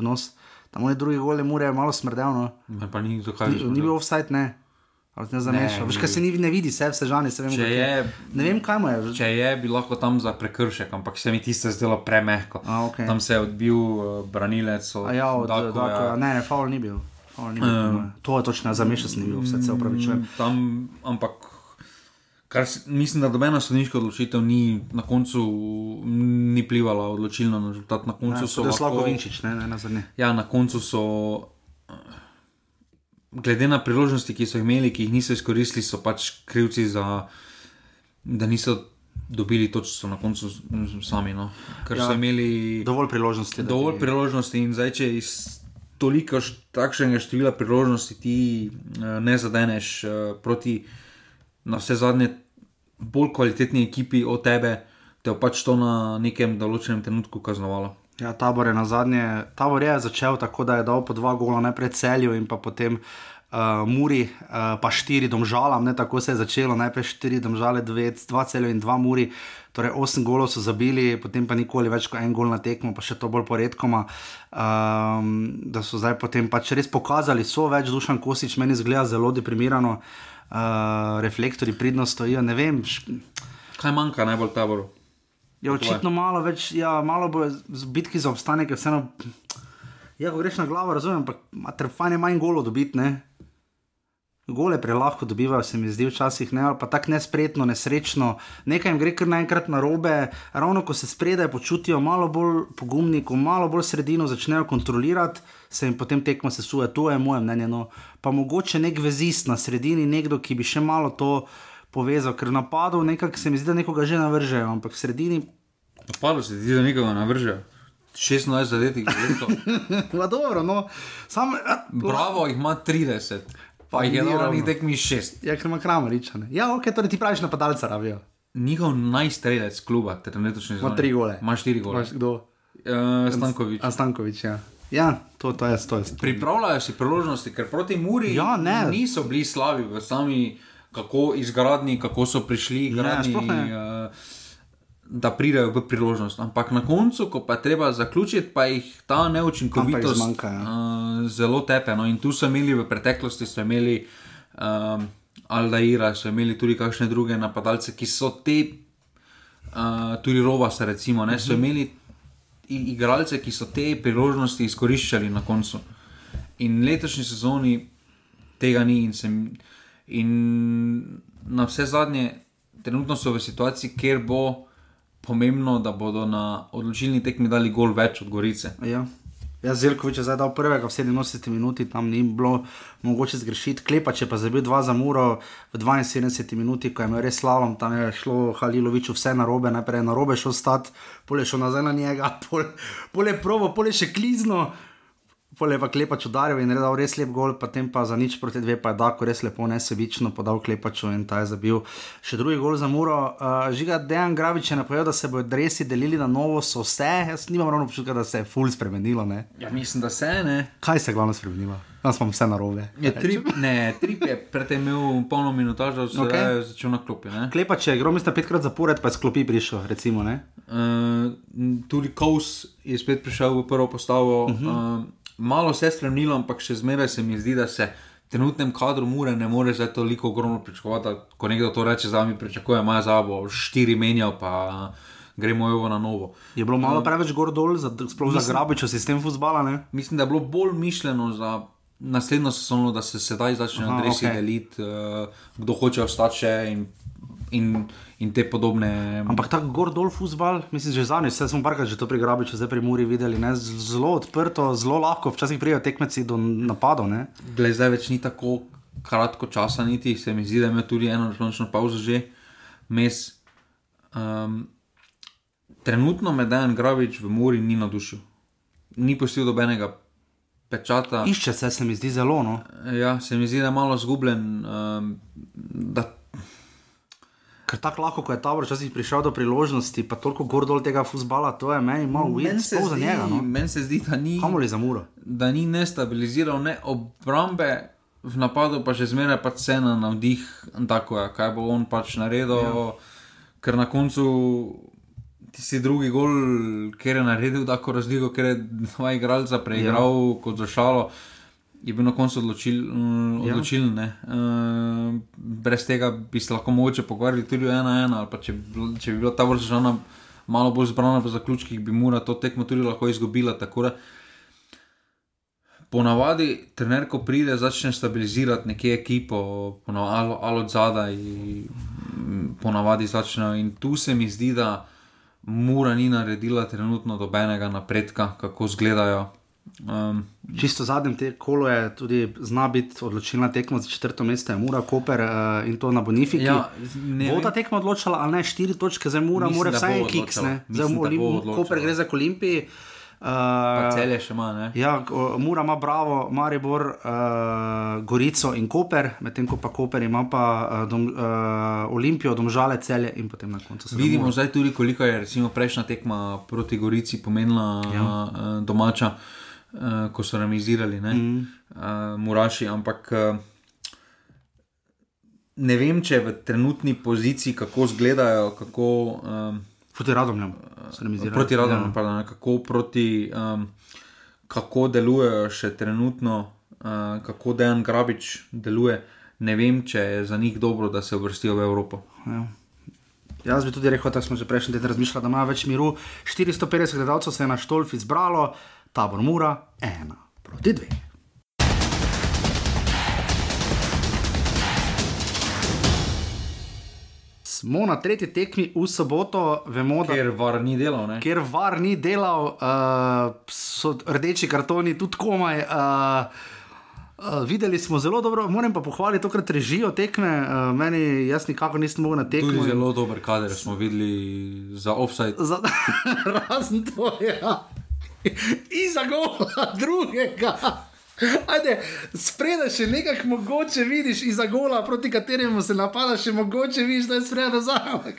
v nos? Tam je drugi gol, mure je malo smrdelno. Ne, pa ni, ni, ni bil offside, ne. Ali ne zamešal? Veš, kaj se ni, ne vidi, vse vse žani, se vem. Je, ne vem, kaj mu je. Če je, bi lahko tam za prekršek, ampak se mi tiste zdelo premehko. A, okay. Tam se je odbil uh, branilec. Od, ja, od, Dako, Dako, ja. Ne, ne, faul ni bil. Faul ni bil um, to je točno, zamešal sem bil, vse se upravičujem. Tam, ampak. Kar mislim, da dobena sodniška odločitev ni na koncu ni plivala odločilno na rezultat. Na koncu ne, so. Lahko Vinčič, ne, ne, na zadnje. Ja, na koncu so. Glede na priložnosti, ki so jih imeli, ki jih niso izkoristili, so pač krivci za da niso dobili to, če so na koncu sami. No. Ker ja, so imeli dovolj priložnosti. Dovolj bi... priložnosti in zdaj, če iz toliko takšnega števila priložnosti ti uh, ne zadeneš uh, proti na vse zadnje bolj kvalitetni ekipi od tebe, te je pač to na nekem določenem trenutku kaznovalo. Ja, tabor je na zadnje, tabor je začel tako, da je dal po dva gola, najprej celju in potem uh, Muri, uh, pa štiri domžalam, ne tako se je začelo, najprej štiri domžale, dve, dva celju in dva Muri. Torej, osem golov so zabili, potem pa nikoli več kot en gol na tekmo, pa še to bolj poredkoma. Um, da so zdaj potem pač res pokazali, so več dušan kosič, meni zgleda zelo deprimirano, uh, reflektori pridno stojijo. Ne vem. Kaj manjka najbolj taboru? Ja, očitno malo več, ja, malo bo bitki za obstanek, vseeno. Ja, ko greš na glavo, razumem, ampak trfanje manj golo dobiti, ne. Gole prelahko dobivajo, se mi zdi včasih, ne, ali pa tako nespretno, nesrečno, nekaj jim gre kar naenkrat na robe, ravno ko se spredaj počutijo malo bolj pogumni, ko malo bolj sredino začnejo kontrolirati, se jim potem tekmo sesuje, to je moje mnenje. No. Pa mogoče nek vezist na sredini, nekdo, ki bi še malo to povezal, ker napadov nekako se mi zdi, da nekoga že navržejo, ampak v sredini. Napadov se zdi, da nekoga navržejo. 16 zadetkov, zelo dobro. dobro, no, sam. Bravo, jih ima 30, pa jih je na njih tekmi 6. Ja, ker ima kramaričane. Ja, ok, torej ti praviš napadalca, ravijo. Njihov najstrelec kluba, ter ne točno zelo. Ima 3 gole. Ima 4 gole. Imaš kdo? Uh, Stankovič. A Stankovič, ja. Ja, to, to je, to je. Pripravljajo si priložnosti, ker proti Muri Ja, ne. niso bili slabi v sami, kako izgradni, kako so prišli, gradni, ne. uh, da pridejo v priložnost. Ampak na koncu, ko pa treba zaključiti, pa jih ta neučinkovitost zmanjka, ja. uh, zelo tepe. No. In tu so imeli v preteklosti, so imeli um, Aldaira, so imeli tudi kakšne druge napadalce, ki so te, uh, tudi Rovasa, recimo, ne, so imeli i- igralce, ki so te priložnosti izkoriščali na koncu. In letošnji sezoni tega ni, in, sem, in na vse zadnje, trenutno so v situaciji, kjer bo pomembno, da bodo na odločilni tekmi dali gol več od Gorice. Ja. Ja, Zelkovič je zdaj dal prvega v 87 minuti, tam ni bilo mogoče zgrešiti. Klepač je pa zabil dva za muro v 72 minuti, ko je imel res slalom, tam je šlo Haliloviču vse na robe, najprej je na robe šel stat, pol je šel nazaj na njega, pol, pol je provo, pol je še klizno. Pol je pa klepač udaril in dal res lep gol, potem pa za nič proti dve, pa je Dako res lepo nesebično podal klepaču in ta je zabil še drugi gol za muro. Uh, žiga Dejan Gravič je napovedal, da se bodo dresi delili na novo, so vse, jaz nimam ravno občutka, da se je ful spremenilo. Ne? Ja, mislim, da se ne. Kaj se je glavno spremenilo? Jaz imam vse narobe. Je trip, ne, trip je predtem imel polno minutažo, zdaj Okej. okay. je začel na klopi. ne. Klepač je igral, mislim, petkrat zapored, pa je sklopi prišel, recimo. Ne? Uh, tudi Kous je spet prišel v prvo postavo. Uh -huh. uh, malo se je spremenilo, ampak še zmeraj se mi zdi, da se trenutnem kadru mure ne more zdaj toliko ogromno pričakovati. Ko nekdo to reče, za mi pričakuje, ima za bo štiri menjal, pa gremo jo na novo. Je bilo malo preveč gor dol, za, sploh za Grabičo sistem futbala. Ne? Mislim, da je bilo bolj mišljeno za naslednjo sezono, da se sedaj začne okej. okay. deliti, uh, kdo hoče ostati še in, in, in te podobne. Ampak tako gor dol futbal, mislim, že zadnjič, vse smo parkrat že to pri Grabiču, zdaj pri Muri videli, ne? Zelo odprto, zelo lahko, včasih prijajo tekmeci do napadov. Glej, zdaj več ni tako kratko časa, niti se mi zdi, da ima tudi eno razločno pauzo že mes. Um, trenutno me Dejan Gravič v Muri ni navdušil, ni pustil dobenega pečata. Išče se, se mi zdi zelo. No? Ja, se mi zdi, da je malo zgubljen. Um, da, Ker tako lahko, ko je ta včasih prišel do priložnosti, pa toliko gor dol tega futbala, to je meni malo ujet, sploh za njega. No? meni se zdi, da ni, da ni ne stabiliziral ne obrambe. V napadu pa še zmeraj pač se na navdih, tako je, kaj bo on pač naredil, ja. ker na koncu tisti drugi gol, ker je naredil tako razliko, ker je dva igralca preigral ja. kot za šalo, je bil na koncu odločil, mm, Ja. odločilen. Ja. Uh, brez tega bi se lahko mogoče pogovarjali tudi o 1-1, ali pa če če bi bila ta vrsta žena malo bolj zbrana v zaključkih, bi mora to tekmo tudi lahko izgubila. Tako da Ponavadi, trener, ko pride, začne stabilizirati nekje ekipo, ali, ali od zadaj, mm, ponavadi začne. In tu se mi zdi, da Mura ni naredila trenutno dobenega napredka, kako izgledajo. Um, Čisto zadnjem te kolo je tudi zna biti odločilna tekma za četrto mesto, Mura, Koper uh, in to na Bonifiki. Ja, bo ta tekma odločila, ali ne, štiri točke, zdaj Mura, Mislim, mora vsaj kiks, ne. Mislim, Zdaj da bo Olim- odločala. Koper gre za Olimpiji. pa Uh, celje še ima, ne? Ja, Mura ima Bravo, Maribor, uh, Gorico in Koper, medtem ko pa Koper ima pa uh, dom, uh, Olimpijo, Domžale, Celje in potem na koncu Vidimo Muro. zdaj tudi, koliko je recimo prejšnja tekma proti Gorici pomenila ja. uh, domača, uh, ko so remizirali, ne, mm. uh, Muraši. Ampak uh, ne vem, če v trenutni poziciji, kako izgledajo, kako. Um, Proti Radomljam, proti Radom, Ja. pardon, kako, proti, um, kako delujejo še trenutno, uh, kako Dejan Grabič deluje. Ne vem, če je za njih dobro, da se uvrstijo v Evropo. Ja. Jaz bi tudi rekel, da smo že prejšnji teden razmišljali, da ima več miru. 450 gledalcev se je na Štolf izbralo, tabor Mura, ena proti dve. Smo na tretji tekmi v soboto, vemo, da Ker var ni delal, ne? kjer var ni delal, uh, so rdeči kartoni tudi komaj. Uh, Uh, videli smo zelo dobro, moram pa pohvaliti tokrat režijo tekme. Uh, meni, jaz nikako nisem mogel na tekmo. Tudi zelo dober kader smo videli za offside. Za, razen to, ja. In za gola drugega. Ajde, spredaj še nekaj mogoče vidiš iz gola, proti kateremu se napada, še mogoče vidiš, da je spredaj zamek.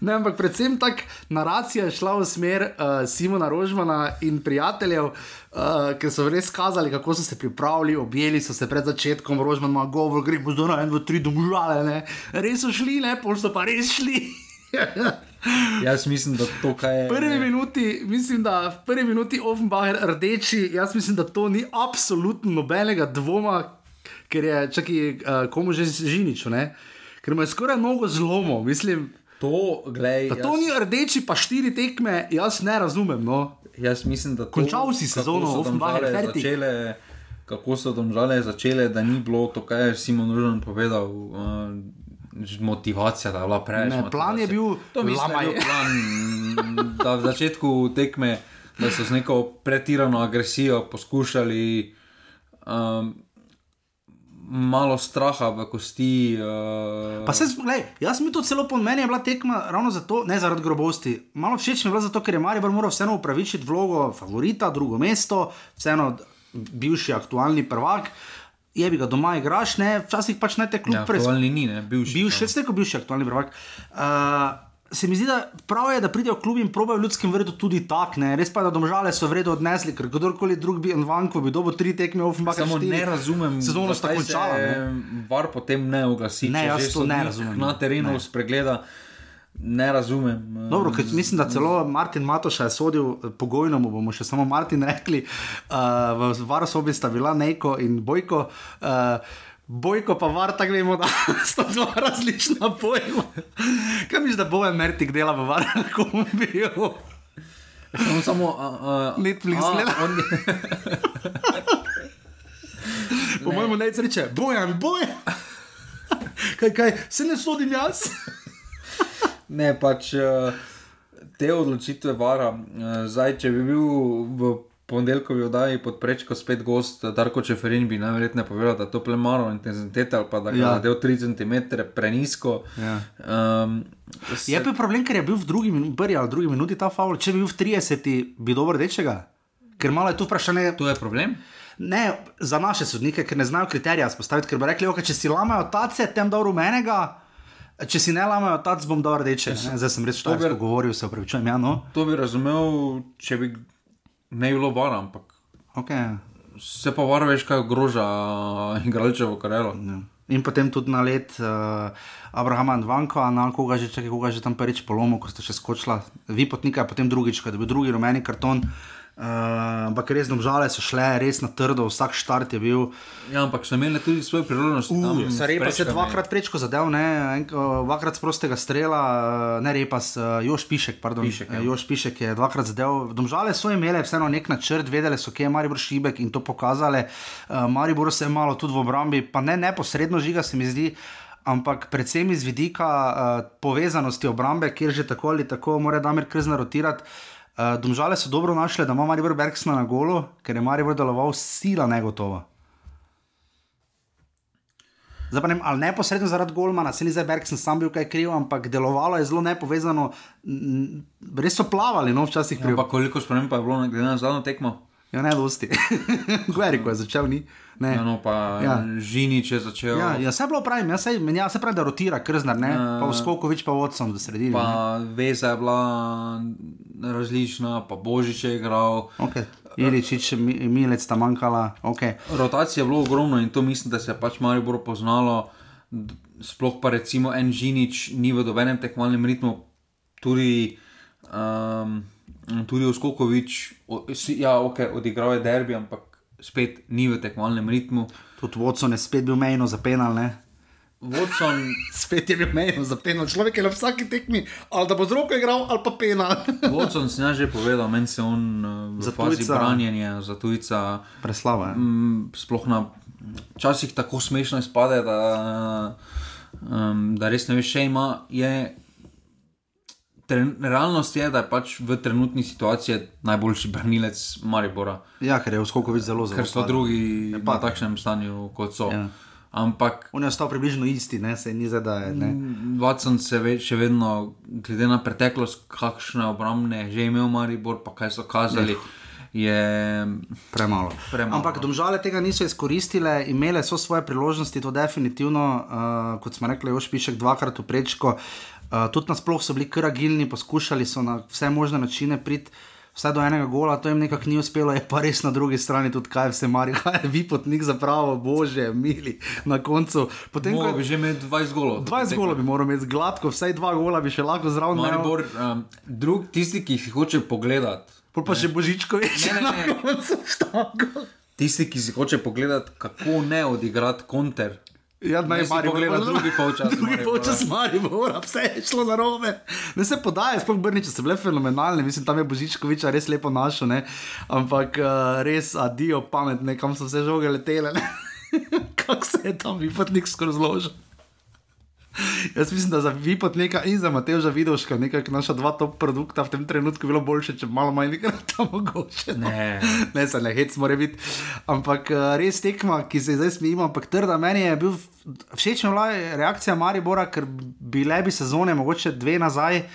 Ne, ampak predvsem ta naracija je šla v smer uh, Simona Rožmana in prijateljev, uh, ki so res kazali, kako so se pripravili, objeli so se pred začetkom, Rožman ima govor, gremo zdaj na eno, tri domžale, ne. Res so šli, ne, pol so pa res šli. Jaz mislim, da to kaj je. V prvi minuti, mislim, da v prvi minuti Offenbach rdeči, jaz mislim, da to ni absolutno nobenega dvoma, ker je, čakaj, uh, komu že žinič, ne? ker je skoraj mnogo zlomov, mislim. To, glej, da to jaz... ni rdeči, pa štiri tekme, jaz ne razumem. No. Jaz mislim, da to, končal si sezono, Offenbach je začele. Kako so domžale začele, da ni bilo to, kar je Simon Ružen povedal. Uh, motivacija, da je bila preveč. Plan je bil, to mislim, je bil plan, da v začetku tekme, da so z neko pretirano agresijo poskušali. Um, Malo straha v kosti. Uh... Se, lej, jaz mi to celo po meni je bila tekma ravno zato, ne zaradi grobosti. Malo všeč mi je bilo zato, ker je Marijo moral vseeno upravičiti vlogo favorita, drugo mesto, vseeno bivši aktualni prvak. Uh, je bi ga doma igraš, ne, včasih pač ne te kljub ja, prej. Aktualni ni, ne, bivši. Bil še vedno bivši aktualni prvak. Uh, Se mi zdi, da prav je, da pridejo v klub in probajo v ljudskem vrtu tudi tako. Res pa je, da domžale so vredno odnesli, ker kdorkoli drug bi en vanko bi dobil tri tekme, offenbach. Samo štiri. ne razumem, sezono sta končala. Var potem ne oglasi. Ne, jaz to ne razumem. Na terenu spregleda. Ne razumem. Dobro, mislim, da celo Martin Matoša je sodil eh, pogojno, bomo še samo Martin rekli. Uh, v varosobi sta bila Neko in Bojko. Uh, Bojko pa var, tako vemo, da sta dva različna pojma. Kaj misliš, da bo en Mertik dela v varu, kako bi bil? Samo, samo uh, uh, Netflix gleda. On... po ne. mojemu nec reče, bojan, bojan. kaj, kaj, se ne sodim jaz. Ne, pač eh, te odločitve vara. Eh, zdaj, če bi bil v ponedeljkovi oddaji pod prečko spet gost, Darko Čeferin bi najverjetneje povedal, da to plemaro intenzitete ali pa da ga je ja. 3 cm prenisko. Ja. Um, se... Je pa problem, ker je bil v drugi, prvi ali drugi minuti ta faul. Če bi bil v 30, bi dobro rečega. Ker malo je tu vprašanje. To je problem. Ne, za naše sodnike, ker ne znajo kriterija spostaviti, ker bi rekli, okay, če si lamajo tace, tem da rumenega. Če si ne lamajo, tac bom dal rdeče. Zdaj sem res to bi, govoril, se upravičujem. Ja, no. To bi razumel, če bi ne bilo vara, ampak. Okay. Se pa vara veš, kaj ogroža igralčevo karelo. Ja. In potem tudi na let uh, Abrahama in Vanko, na koga že, čakaj, koga že tam prvič polomo, ko ste še skočila, vi potnika, potem drugič, je bil drugi rumeni karton. Uh, ampak res domžale so šle, res na trdo, vsak štart je bil. Ja, ampak so imeli tudi svoje priložnosti. Uh, Repa se dvakrat prečko zadev, ne, dvakrat z prostega strela, ne repas, uh, Još Pišek, pardon. Pišek, ja. Još Pišek je dvakrat zadev. Domžale so imele vseeno nek načrt, vedele so, kje je Maribor šibek in to pokazale. Uh, Maribor se je malo tudi v obrambi, pa ne neposredno žiga, se mi zdi. Ampak predvsem iz vidika uh, povezanosti obrambe, kjer že tako ali tako mora Damir Krzna rotirati. Uh, Domžale so dobro našle, da ima Marijo Bergsna na golu, ker je Marijo deloval sila negotova. Zdaj, ne, ali neposredno zaradi Golmana, se ni zdaj Bergsen sam bil kaj kriv, ampak delovalo je zelo nepovezano, res so plavali, no, včasih pri. Ja, koliko sprememb pa je bilo na zadnjo tekmo? Ja, ne, dosti. Gveri, ko je začel, ni. Ne. Ja, no, pa ja. Žini, če je začel. Ja, ja se bilo pravi, ja, se, ja, se pravi, da rotira, krznar, ne. Ja. Pa v skoku več pa vodcem do sredine. Pa ne. veza je bila različna, pa Božič je igral. Okay. Iličič, Milec tam manjkala. Okay. Rotacija je bilo ogromno in to mislim, da se je pač malo bolj poznalo. Sploh pa recimo en Žinič ni v dobenem tekmovalnem ritmu. Tudi, um, tudi Oskokovič, ja, okay, odigral je derbi, ampak spet ni v tekmovalnem ritmu. Tudi Vodson je spet bil mejno za penal. Ne? Vodson... spet je bil mejno za penal. Človek je na vsaki tekmi, ali da bo z roko igral, ali pa penal. Vodson si že povedal, meni se on uh, za fazi branjenja, za tujca. Preslava. Mm, sploh na časih tako smešno izpade, da, um, da res ne veš, še ima. Je, tren, realnost je, da je pač v trenutni situaciji najboljši branilec Maribora. Ja, ker je v skoku videti zelo zelo. Ker so drugi v takšnem stanju, kot so. Ja. Ampak. On je ostal približno isti, ne? se ni zdaj, da je. Mm, se ve, še vedno, glede na preteklost, kakšne obrambne že imel Maribor, pa kaj so kazali. Ja. je premalo. premalo. Ampak domžale tega niso izkoristile, imele so svoje priložnosti, to definitivno, uh, kot smo rekli, još pišek dvakrat v prečko. Uh, tudi nasploh so bili kragilni, poskušali so na vse možne načine priti. Vse do enega gola, to jim nekako ni uspelo, je pa res na drugi strani tudi kaj vse mari, kaj je vi potnik za pravo, bože, mili na koncu. Potem, ko bi že imel 20 golov. 20 gola bi moral imeti gladko, vsaj dva gola bi še lahko zraven. Maribor, um, drug, tisti, ki si hoče pogledati, Pol pa še Božičko Ne, ne, na ne. koncu štango. tisti, ki si hoče pogledati, kako ne odigrati konter. Ja, naj Maribor pogleda pol- drugi polčas Drugi polčas Maribora, vse je šlo na robe. Ne se podaje, sploh Brniče so bile fenomenalne, mislim, tam je Božičkoviča res lepo našel, ne? ampak uh, res adijo pametne, kam so vse žoge letele. ne. Kako se je tam vipotnik skozi zložil. Jaz mislim, da za Vipotnika in za Mateoža Vidoška, nekako naša dva top produkta v tem trenutku bilo boljše, če malo manj igrali tam mogoče. no. Ne. ne, se ne hec mora biti. Ampak eh, res tekma, ki se zdaj smejimo, ampak trda meni je bil všeč mi je bila reakcija Maribora, ker bile bi sezone, mogoče dve nazaj, eh,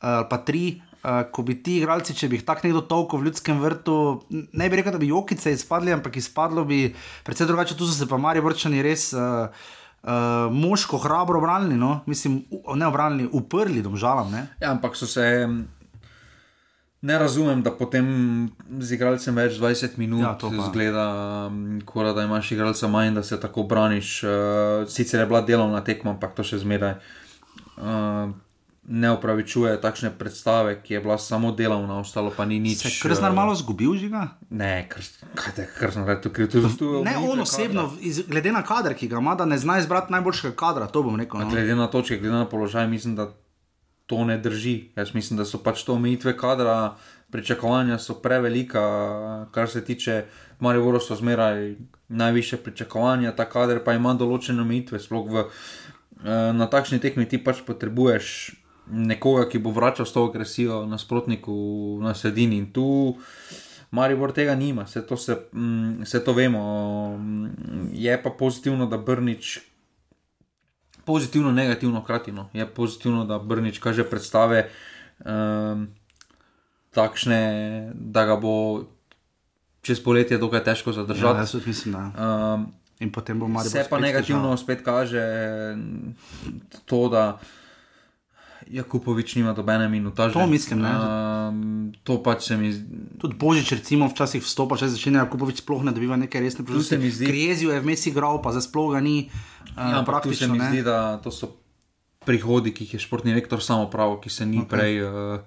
ali pa tri. Uh, ko bi ti igralci, če bi jih tako nekdo tolko v ljudskem vrtu, ne bi rekel, da bi jokice izpadli, ampak izpadlo bi, predvsem drugače, tu so se pa mari vrčani res uh, uh, moško, hrabro obranili, no? mislim, ne obranili, uprli domžalam. Ne? Ja, ampak so se. Ne razumem, da potem z igralcem več 20 minut Ja, zgleda, um, kot da imaš igralca manj, da se tako braniš. Uh, sicer je bila delovna tekma, ampak to še zmeraj uh, ne upravičuje takšne predstave, ki je bila samo delovna, ostalo pa ni nič. Se je krznar eh, malo zgubil, žiga? Ne, kr- kaj te krznar, je tu. tu Ne, on osebno, iz, glede na kader, ki ga ima, da ne zna izbrati najboljšega kadra, to bom rekel. No. Glede na točke, glede na položaj, mislim, da to ne drži. Jaz mislim, da so pač to omejitve kadra, pričakovanja so prevelika, kar se tiče Maribora, so zmeraj najviše pričakovanja, ta kader pa ima določene omejitve. Sploh v, eh, na takšni tekmi ti pač potrebuješ nekoga, ki bo vračal s to agresijo nasprotniku na sredini. In tu Maribor tega nima, vse to, se, mm, vse to vemo. Mm, Je pa pozitivno, da Brnič pozitivno, negativno, hkrati. No. Je pozitivno, da Brnič kaže predstave um, takšne, da ga bo čez poletje dokaj težko Ja, zadržati. jaz tudi mislim, da. Um, In potem bo Maribor. Se pa spet negativno težav. spet kaže to, da Jakupovič nima dobene minutaže. To mislim, ne. Um, to pač se mi zdi. Tudi Božič, recimo, včasih vstopa, če začne Kupovič sploh ne dobiva neke resne mi zdi- Krijezijo je vmes igral, pa zdaj sploh ga ni. Ja, Uh, ampak tu se mi ne. zdi, da to so prihodi, ki jih je športni rektor samo prav, ki se ni okay. prej uh,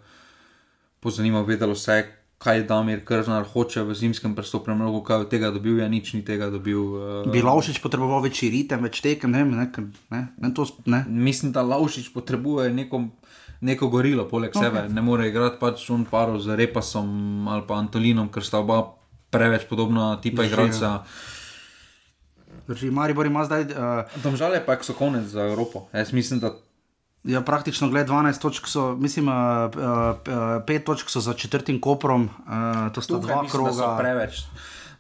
pozanimal, vedelo se je, kaj Damir Krznar hoče v zimskem prestopnem rogu, kaj od tega dobil, ja nič ni tega dobil. Uh, Bi Laušič potreboval večji ritem, več tekem, ne vem, ne, ne, ne, to, ne. Mislim, da Laušič potrebuje neko, neko gorilo poleg okay. sebe. Ne more igrati pač on paro z Repasom ali pa Antolinom, ker sta oba preveč podobna tipa Drži, igralca. Drži, Maribor ima zdaj, uh, Domžale pa so konec za Evropo. Jaz mislim, da ja, praktično gled 12 točk, so, mislim, uh, uh, 5 točk so za četrtim koprom, uh, to sta Tukaj dva mislim, da so kroga. preveč,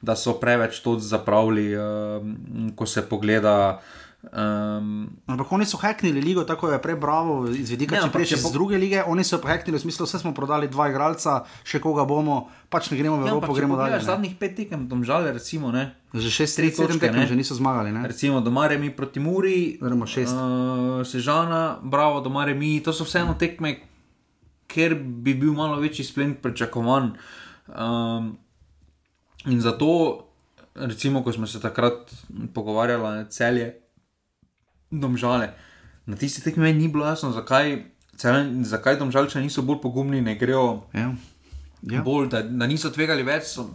da so preveč to zapravili, um, ko se pogleda. Um, Ampak oni so heknili ligo, tako je prej bravo, iz vidika, Ne, če prej če iz druge lige, oni so pa heknili v smislu, vse smo prodali dva igralca, še koga bomo, pač ne gremo v ja, Evropo, če gremo dalje. ne. Zadnjih pet tekem, domžale, recimo, ne, Že šest, tri sedem tekem, ne. že niso zmagali. Ne? recimo doma remi proti Muri. Uh, Sežana, bravo, doma remi, to so vseeno tekme, ker bi bil malo večji splen pričakovan. Um, in zato, recimo, ko smo se takrat pogovarjali, celje, domžale. Na tisti tekmi meni ni bilo jasno, zakaj, Celjan- zakaj domžalčani niso bolj pogumni, ne grejo Ja. Ja. bolj, da, da niso tvegali več. So,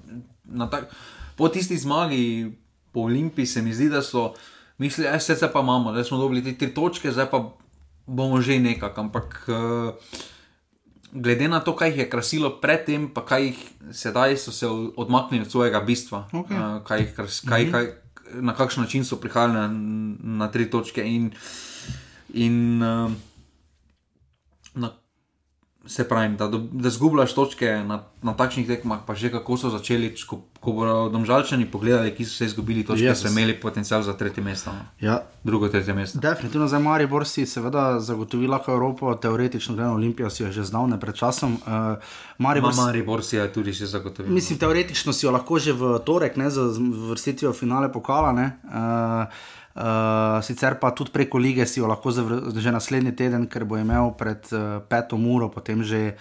na tak, po tisti zmagi, po Olimpiji, se mi zdi, da so mislili, da se pa imamo, da smo dobili te tri točke, zdaj pa bomo že nekako. Ampak uh, glede na to, kaj jih je krasilo predtem, pa kaj jih sedaj so se odmaknili od svojega bistva, Okej. uh, kaj jih kras, kaj, kaj, na kakšen način so prihajali na, na tri točke. In, in uh, se pravi, da, da zgubljaš točke na, na takšnih tekmah, pa že kako so začeli, ko, ko bodo domžalčani pogledali, ki so se izgubili točke, yes. so imeli potencial za tretje mesto. No. Ja, Drugo, tretje mesto. Definitivno za Maribor si seveda zagotovi lahko Evropo, teoretično gledano Olimpijo si jo že zdavne pred časom. Uh, Maribor, Ma Maribor si je tudi že zagotovil. mislim, teoretično si jo lahko že v torek, ne, z vrstitvijo finale pokala. Ne, uh, Uh, sicer pa tudi preko lige si jo lahko že naslednji teden, ker bo imel pred uh, peto uro, potem že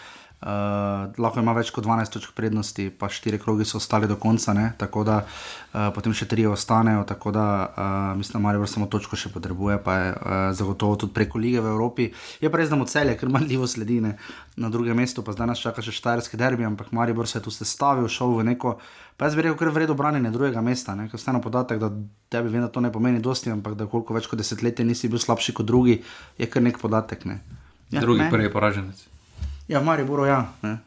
uh, lahko ima več kot 12 točk prednosti, pa štiri krogi so ostali do konca, ne, tako da uh, potem še tri ostanejo. Tako da uh, mislim, da Marijo samo točko še potrebuje, pa je uh, zagotovo tudi preko lige v Evropi. Je pa res, da mu celje, ker manjljivo sledi ne, na drugem mestu, pa zdaj nas čaka še štajerski derbi, ampak Maribor se je tu sestavil, šel v neko. Pa jaz bi rekel, ker je vredno branjenje drugega mesta. Ker vseeno podatek, da tebi vem, da to ne pomeni dosti, ampak da koliko več kot desetletje nisi bil slabši kot drugi, je kar nek podatek. Ne? Ja, Drugi, ne? prvi poraženec. Ja, v Mariboru, ja. Ne?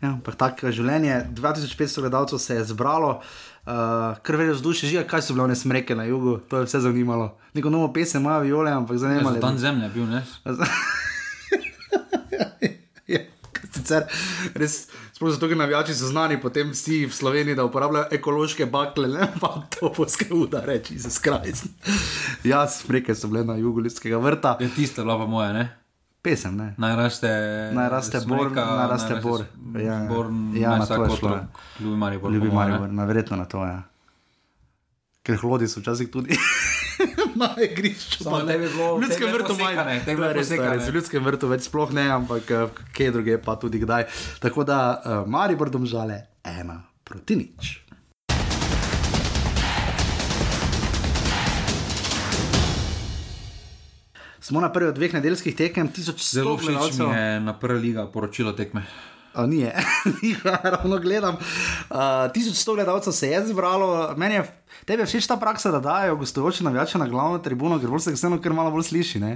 Ja, ampak tako je življenje. 2500 gledalcev se je zbralo, uh, kar verjetno vzdušje žiga, kaj so bile one smreke na jugu, to je vse zanimalo. Neko novo pesem imajo viole, ampak zanimalo Tam zemlja bil, ne? Ja, sicer res, sploh zato, ker navijači so znani, potem vsi v Sloveniji, da uporabljajo ekološke bakle, ne pa topovske udare, če se skrajst. Ja, smreke so bile na jugu ljudskega vrta. Je tista bila pa moja, ne? Pesem, ne. Naj raste, Naj raste bor, naj raste bor. Ja, ja, naj na to je šlo, ja. Ljubi Maribor. Ljubi ne. Maribor, verjetno na to je. Ja. Ker hlodi so včasih tudi na igrišču. Pa ne. je bilo- v ljudskem vrtu manj. je bilo res, res. V ljudskem vrtu več sploh ne, ampak eh, kje druge pa tudi kdaj. Tako da uh, Maribor domžale ena proti nič. Smo na prvi od dveh nedeljskih tekem, 1100 Zelo všeč mi je na prva liga poročilo tekme. A, ni, ni ravno gledam. Uh, 1100 gledalcev se je zbralo, meni je, tebi je všeč ta praksa, da dajo gostujoče navijače na glavno tribuno, ker bolj se vseeno, ker malo bolj sliši. Ne?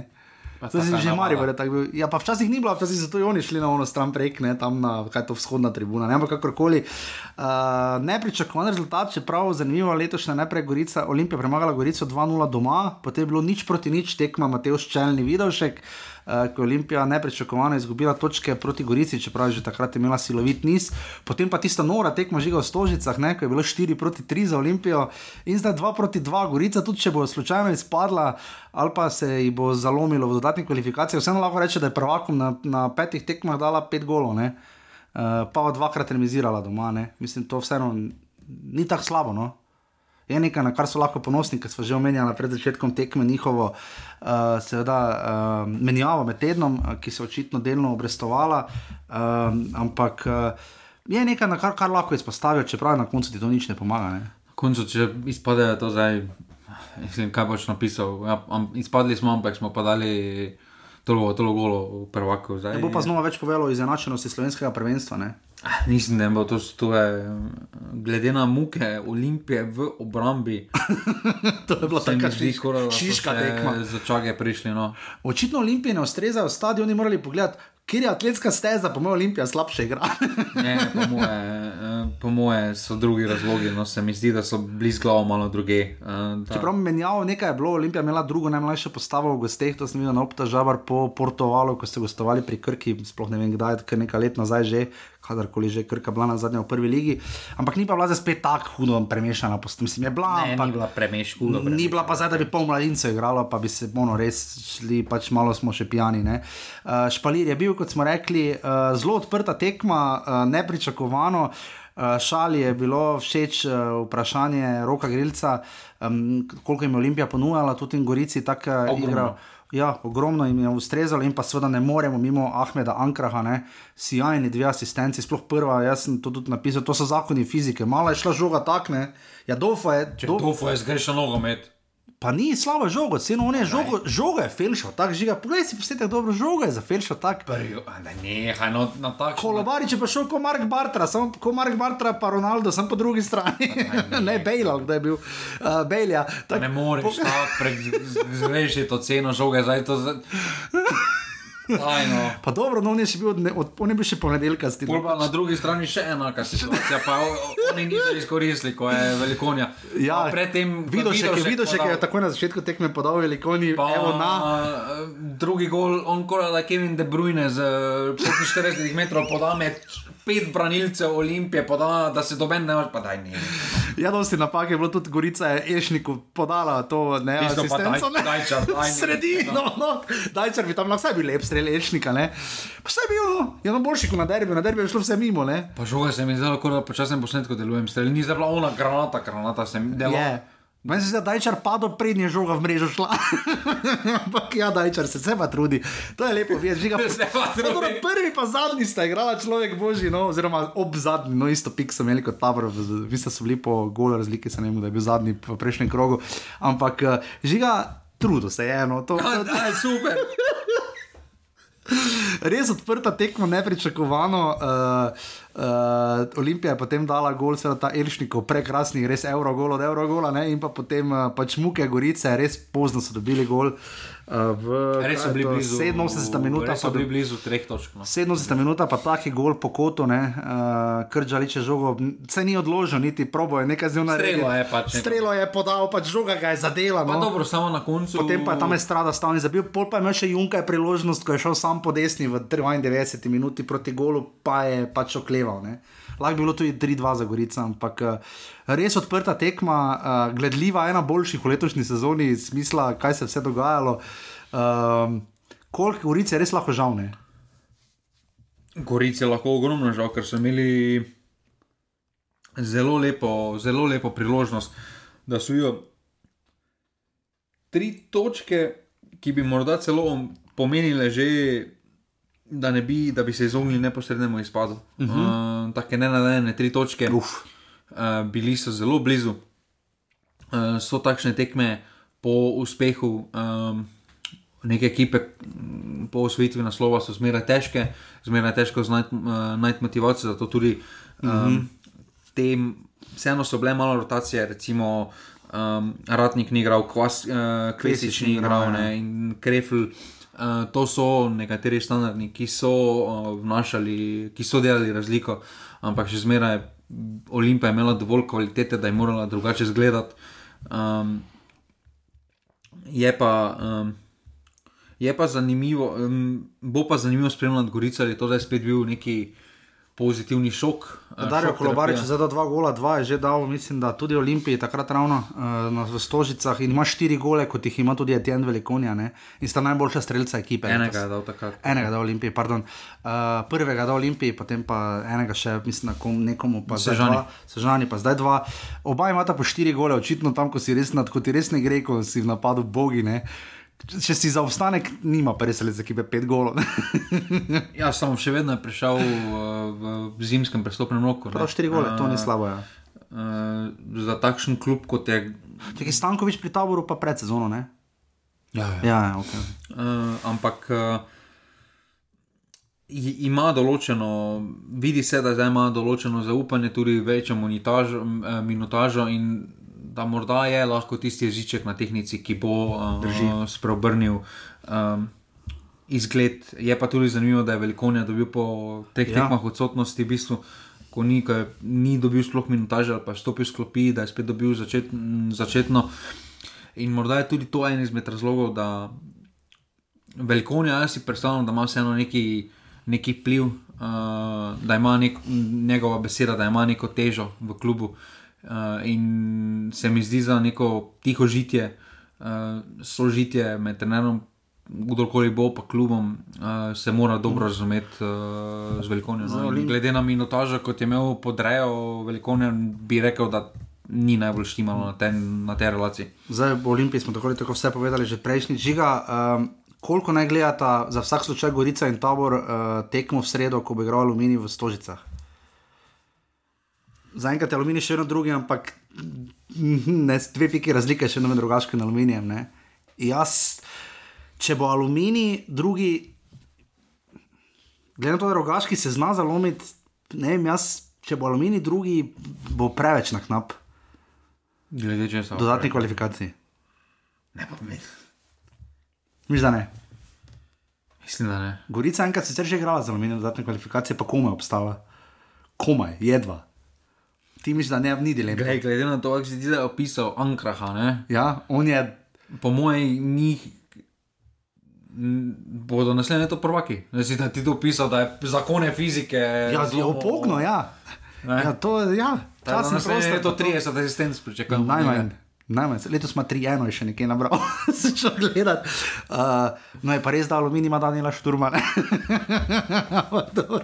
To si že navada. mari, je tako bil. Ja, pa včasih ni bilo, včasih so tudi oni šli na ono stran prek, ne, tam na kaj to vzhodna tribuna, ne, ampak kakorkoli. Uh, nepričakovan rezultat, čeprav zanimivo letošnja najprej Gorica, Olimpija premagala Gorico 2-0 doma, potem je bilo nič proti nič tekma Mateo Ščelni Vidovšek. Uh, ko je Olimpija nepričakovano izgubila točke proti Gorici, čeprav je že takrat imela silovit niz, potem pa tista nora tekma žiga v Stožicah, ne, ko je bilo 4 proti 3 za Olimpijo in zdaj 2 proti 2, Gorica, tudi če bo slučajno izpadla ali pa se ji bo zalomilo v dodatni kvalifikaciji, vseeno lahko reče, da je prvakom na, na petih tekmah dala 5 golov, ne, uh, pa dvakrat remizirala doma, ne, mislim, to vseeno ni tako slabo. No. Je nekaj, na kar so lahko ponosni, ker smo že omenjali pred začetkom tekme njihovo uh, seveda, uh, menjavo med tednom, uh, ki se je očitno delno obrestovala. Uh, ampak uh, je nekaj, na kar, kar lahko izpostavijo, čeprav na koncu ti to nič ne pomaga. Ne? Koncu, če izpadejo to zdaj, mislim, kaj boš napisal. Ja, am, izpadli smo, ampak smo pa dali toliko, toliko golo v prvaku. Zdaj, Ne bo pa znova več povedalo o izenačenosti slovenskega prvenstva. Ne? Ah, Mislim, da bo to, to je, glede na muke Olimpije v obrambi. to je bila se šiš, skoraj, da so šiška še tekma. Za čage prišli. No. Očitno Olimpije ne ustrezajo, stadioni morali pogledati, kjer je atletska steza, pa moj Olimpija slabše igra. Ne, po moje, eh, po moje so drugi razlogi. No, se mi zdi, da so blizu glavo malo druge. eh, da- Čeprav menjavo nekaj je bilo, Olimpija je imela drugo najmlajšo postavo v gosteh, to sem videl na opta žabar po Portugalu, ko ste gostovali pri Krki, sploh ne vem kdaj, kar nekaj let nazaj že, kadarkoli že Krka bila na zadnje v prvi ligi. Ampak ni pa bila spet tako hudo premešana, post- mislim, je bila, ne, ampak ni bila premeška. Ni bila pa zdaj, da bi pol mladincev igralo, pa bi se ono res šli, pač malo smo še pijani. ne. Uh, špalir je bil, kot smo rekli, uh, zelo odprta tekma, uh, nepričakovano. Uh, šali je bilo všeč uh, vprašanje Roka Grilca, um, koliko jim je Olimpija ponujala, tudi in Gorici tako Ogromno. Ja, ogromno jim je ustrezalo, in pa seveda ne moremo mimo Ahmeda Ankraha, ne, sjajni dve asistenci, sploh prva, jaz sem to tudi napisal, to so zakoni fizike, malo je šla žoga takne, ja, dofa je. Če Dof- to fuj, zgrešil nogomet. Pa ni slabo žogo, ceno on je žogo, žogo je felšal, tako žiga. Poglej si posnetek dobro, žogo je za felšal, tako. Prvi, da nehaj, no, na takšen Kolobarič je pa šel kot Mark Bartra, samo kot Mark Bartra, pa Ronaldo, sem po drugi strani. ne, Bejl, kdo je bil, uh, Bejlja. Pa Ne moreš tako prek zgrešiti to ceno žoge, zdaj to. za- Tajno. Pa dobro, no, on je še bil, ne- od, on je bil še ponedeljka s tem. Pol pa na drugi strani še enaka situacija, pa oni niso izkoristili, ko je velikonja. Ja, Pa predtem Vidošek je, Vidošek Vidošek je podal- takoj na začetku tekme podal velikoni, Pa, evo na. drugi gol, on kola da Kevin De Bruyne z eh, 45 metrov podame, pet branilcev Olimpije podala, da se doben ne more, pa daj ne. Ja, dosti napak je bilo tudi Gorica je Ešniku podala to ne, Tisto pa asistenco. Daj- ne. Dajčar, daj. Sredino, no, Dajčar bi tam lahko vsaj bil lep strel Ešnika, ne. Pa vse je bil, no, je no boljši kot na derbi, na derbi je šlo vse mimo, ne. Pa žoga se mi je zdelo, kot da počasnem posnetku delujem, strel ni zdaj bila ona granata, granata se mi dela. Je. Meni se zdi, da je Dajčar padel, prednje žoga v mrežo šla. Ampak ja, Dajčar se vse pa trudi. To je lepo, vidiš, žiga. Se pa trudi. Prvi pa zadnji sta igrala človek božji, no, oziroma ob zadnji, no isto pik so imeli kot tabor, vi ste so bili po golo razlike, se ne vem, da je bil zadnji v prejšnjem krogu. Ampak eh, žiga, trudo se je, no, to, Ja, to, da, super. res odprta tekma, nepričakovano. Uh, uh, Olimpija je potem dala gol, seveda ta Elšnikov, prekrasni, res evro gol od evro gola, ne? in pa potem uh, pač muke Gorice, res pozno so dobili gol. Uh, v Res so bili blizu. 87 minuta, Res so pa bili blizu treh točk. No. 70 minuta, pa taki gol po kotu, ne, uh, krčali če žogo, se ni odložil, niti probo je nekaj z njo naredil. Strelo je pač. Strelo je podal, pač žoga ga je zadela. Pa No. dobro, samo na koncu. Potem pa je tam je strada stavni zabil, pol pa je imel še Junka priložnost, ko je šel sam po desni v 93 minuti proti golu, pa je pač okleval. Ne. Lahko bi bilo tudi 3-2 za Gorico, ampak eh, res odprta tekma, uh, gledljiva, ena boljših v letošnji sezoni, smisla, kaj se je vse dogajalo. Um, koliko Gorice je res lahko žal ne? Gorici je lahko ogromno žal, ker so imeli zelo lepo, zelo lepo priložnost, da so jo tri točke, ki bi morda celo pomenile že, da, ne bi, da bi se izognili neposrednemu izpadu. Uh -huh. uh, Take nenadejene tri točke. Uf. Uh, bili so zelo blizu. Uh, so takšne tekme po uspehu um, neke ekipe, m, po osvojitvi naslova, so zmeraj težke, zmeraj težko uh, najti motivacijo, zato tudi um, mm -hmm. te, vseeno so bile malo rotacije, recimo. Um, Ratnik ni igral, kvas, uh, Kvesič ni igral, ja. ne, in Krefl. Uh, to so nekateri standardi, ki so uh, vnašali, ki so delali razliko, ampak še zmeraj Olimpija je imela dovolj kvalitete, da je morala drugače izgledati. Um, je pa. Um, Je pa zanimivo, um, bo pa zanimivo spremljati Gorico, ali je to zdaj spet bil neki pozitivni šok. Dario šok Kolobarič je zdaj dal dva gola, dva je že dal, mislim, da tudi Olimpiji, takrat ravno uh, na, v Stožicah in ima štiri gole, kot jih ima tudi Etienne Velikonja ne? in sta najboljša strelca ekipe. Enega je dal takrat. Enega da Olimpiji, pardon. Uh, prvega da Olimpiji, potem pa enega še, mislim, kom, nekomu pa Sežani. dva. Sežani pa zdaj dva. Oba imata po štiri gole, očitno tam, ko si res, nad, ko ti res ne gre, ko si v napadu bogi. Ne? Če si za obstanek, nima pa res le za ekipe pet golov. Ja, samo še vedno je prišel uh, v zimskem prestopnem roku. ne. Prav štiri gole, to ni Uh, slabo. Ja. Uh, za takšen klub kot je. Če je Stankovič pri taboru, pa pred sezono, ne? Ja, Ja, ja ok. Uh, ampak uh, ima določeno, vidi se, da ima določeno zaupanje, tudi večjo eh, minutažo in da morda je lahko tisti jeziček na tehnici, ki bo uh, spreobrnil. Um, Izgled je pa tudi zanimivo, da je Velikonja dobil po treh Ja. ja. tekmah odsotnosti, v bistvu, ko ni, ko je, ni dobil sploh minutaže ali pa je stopil s klopi, da je spet dobil začet, začetno. In morda je tudi to en izmed razlogov, da Velikonja, jaz si predstavljam, da ima vseeno neki, neki pliv, uh, da ima nek, njegova beseda, da ima neko težo v klubu. Uh, in se mi zdi za neko tiho žitje, uh, sožitje med trenerom, kdorkoli bo, pa klubom, uh, se mora dobro razumeti uh, z Velikonjo. Za No. In Glede na minutažo, kot je imel podrejo Velikonja, bi rekel, da ni najbolj štimalo na, ten, na tej relaciji. Zdaj v Olimpiji smo tako ali tako vse povedali, že prejšnji žiga. Um, koliko naj gledata za vsak slučaj Gorica in Tabor uh, tekmo v sredo, ko bo igral Aluminij v Stožicah? Zaenkrat je Aluminij še eno drugi, ampak mhm, ne, dve piki razlike, še eno med drugačkim aluminijem. Ne? Jaz, če bo Aluminij drugi, glede na to, da rogaški se zna zalomiti, ne vem, jaz, če bo Aluminij drugi, bo preveč na knap Glede če so. dodatnih kvalifikacij. Ne pa mi. Miš, da ne. Mislim, da ne. Gorica enkrat sicer že igrala za Aluminijo, dodatne kvalifikacije, pa komaj obstala. Komaj, jedva. Ti misliš, da ne ni dileme? Glej, glede na to, kako si ti zdaj opisal Ankraha, ne? Ja, on je. po mojem, njih bodo naslednje to prvaki. Ne si da ti to opisal, da je zakone fizike. Ja, je opogno, ja. Ne? ja. To ja. Čas Čas je je prosto, prosto. je to 30 asistenc pričakujem. Najmanj. Najmanj. Letos ima 3-1, je še nekaj nabral, se šel gledat. Uh, no, je pa res, da aluminij ima Daniela Šturma. ne. Ampak dobro.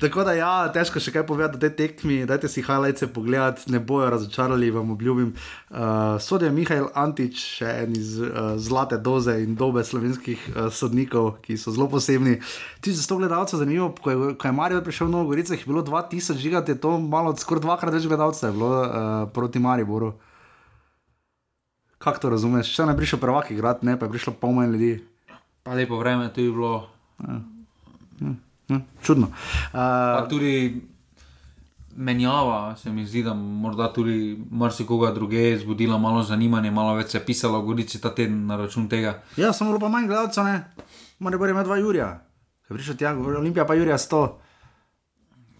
Tako da, ja, težko še kaj povedati o tej tekmi. Dajte si highlights pogledati, ne bojo razočarali, vam obljubim. Uh, Sodijo Mihajl Antič, še en iz uh, zlate doze in dobe slovenskih uh, sodnikov, ki so zelo posebni. Ti za sto gledalcev, zanimivo, ko je, ko je Marijo prišel v Novo Gorico, jih je bilo 2000, žigati je to malo, skoraj dvakrat več gledalcev je bilo uh, proti Mariboru. Kako to razumeš? Še ne bi prišel prvak igrati, ne pa je prišlo pol manj ljudi. Pa lepo vreme, to je bilo. Hm, čudno. Pa Uh, tudi menjava, se mi zdi, da morda tudi marsikoga druge zbudila malo zanimanja, malo več se je pisalo o Gorici ta teden na račun tega. ja, samo bilo pa manj gledalcev, ne. Mora biti ima dva Jurija. Je prišel tja, Olimpija pa Jurija 100.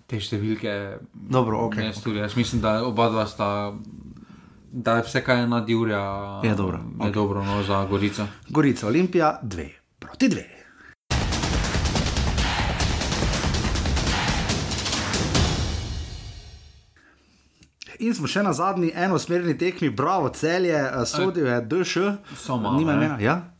Te številke, Dobro, ok. ne, tudi, jaz mislim, da oba dva sta. Da je vse, kar je nad Jurja, Je dobro, je dobro no, za Gorico. Gorica, Olimpija 2 proti 2. In smo še na zadnji enosmerni tekmi, bravo, celje, eh, sodil je DŠ, Samo, nima ne. imena. Ja,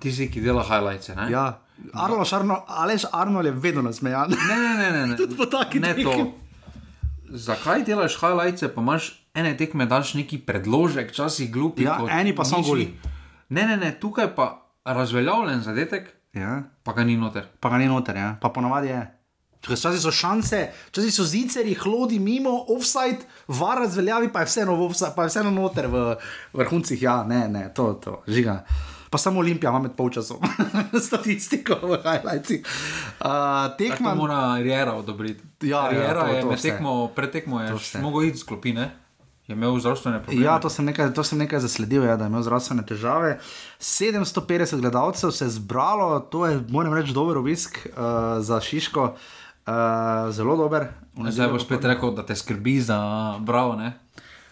Tisti, ki dela highlights. Ne? ja. Arlo Šarno, Aleš Arnold je vedno nasmejan. ne, ne, ne. ne, ne. Tudi po taki ne tekmi. to. Zakaj delaš highlights, pa imaš ene tekme, daš neki predložek, včasih glupi. Ja, eni pa samo goli. Ne, ne, ne, tukaj pa razveljavljen zadetek, Ja. pa ga ni noter. pa ga ni noter, ja. pa ponavadi je. Včasih so šanse, včasih so ziceri, hlodi mimo, offside, var razveljavi, pa je vseeno, offside, pa je vseeno noter v vrhuncih. Ja, ne, ne, to, to, žiga. Pa samo Olimpija ima med polčasom, statistiko v highlightsih. Uh, To tekma, mora Riera odobriti. Ja, ja, Riera to- je to med tekmo, pred tekmo je mogel iti z klopine, je imel zdravstvene probleme. Ja, to sem nekaj, to sem nekaj zasledil, ja, da je imel zdravstvene težave. 750 gledalcev se je zbralo, to je, moram reči, dober obisk uh, za Šiško, uh, zelo dober. Zdaj boš spet rekel, da te skrbi za bravo. Ne?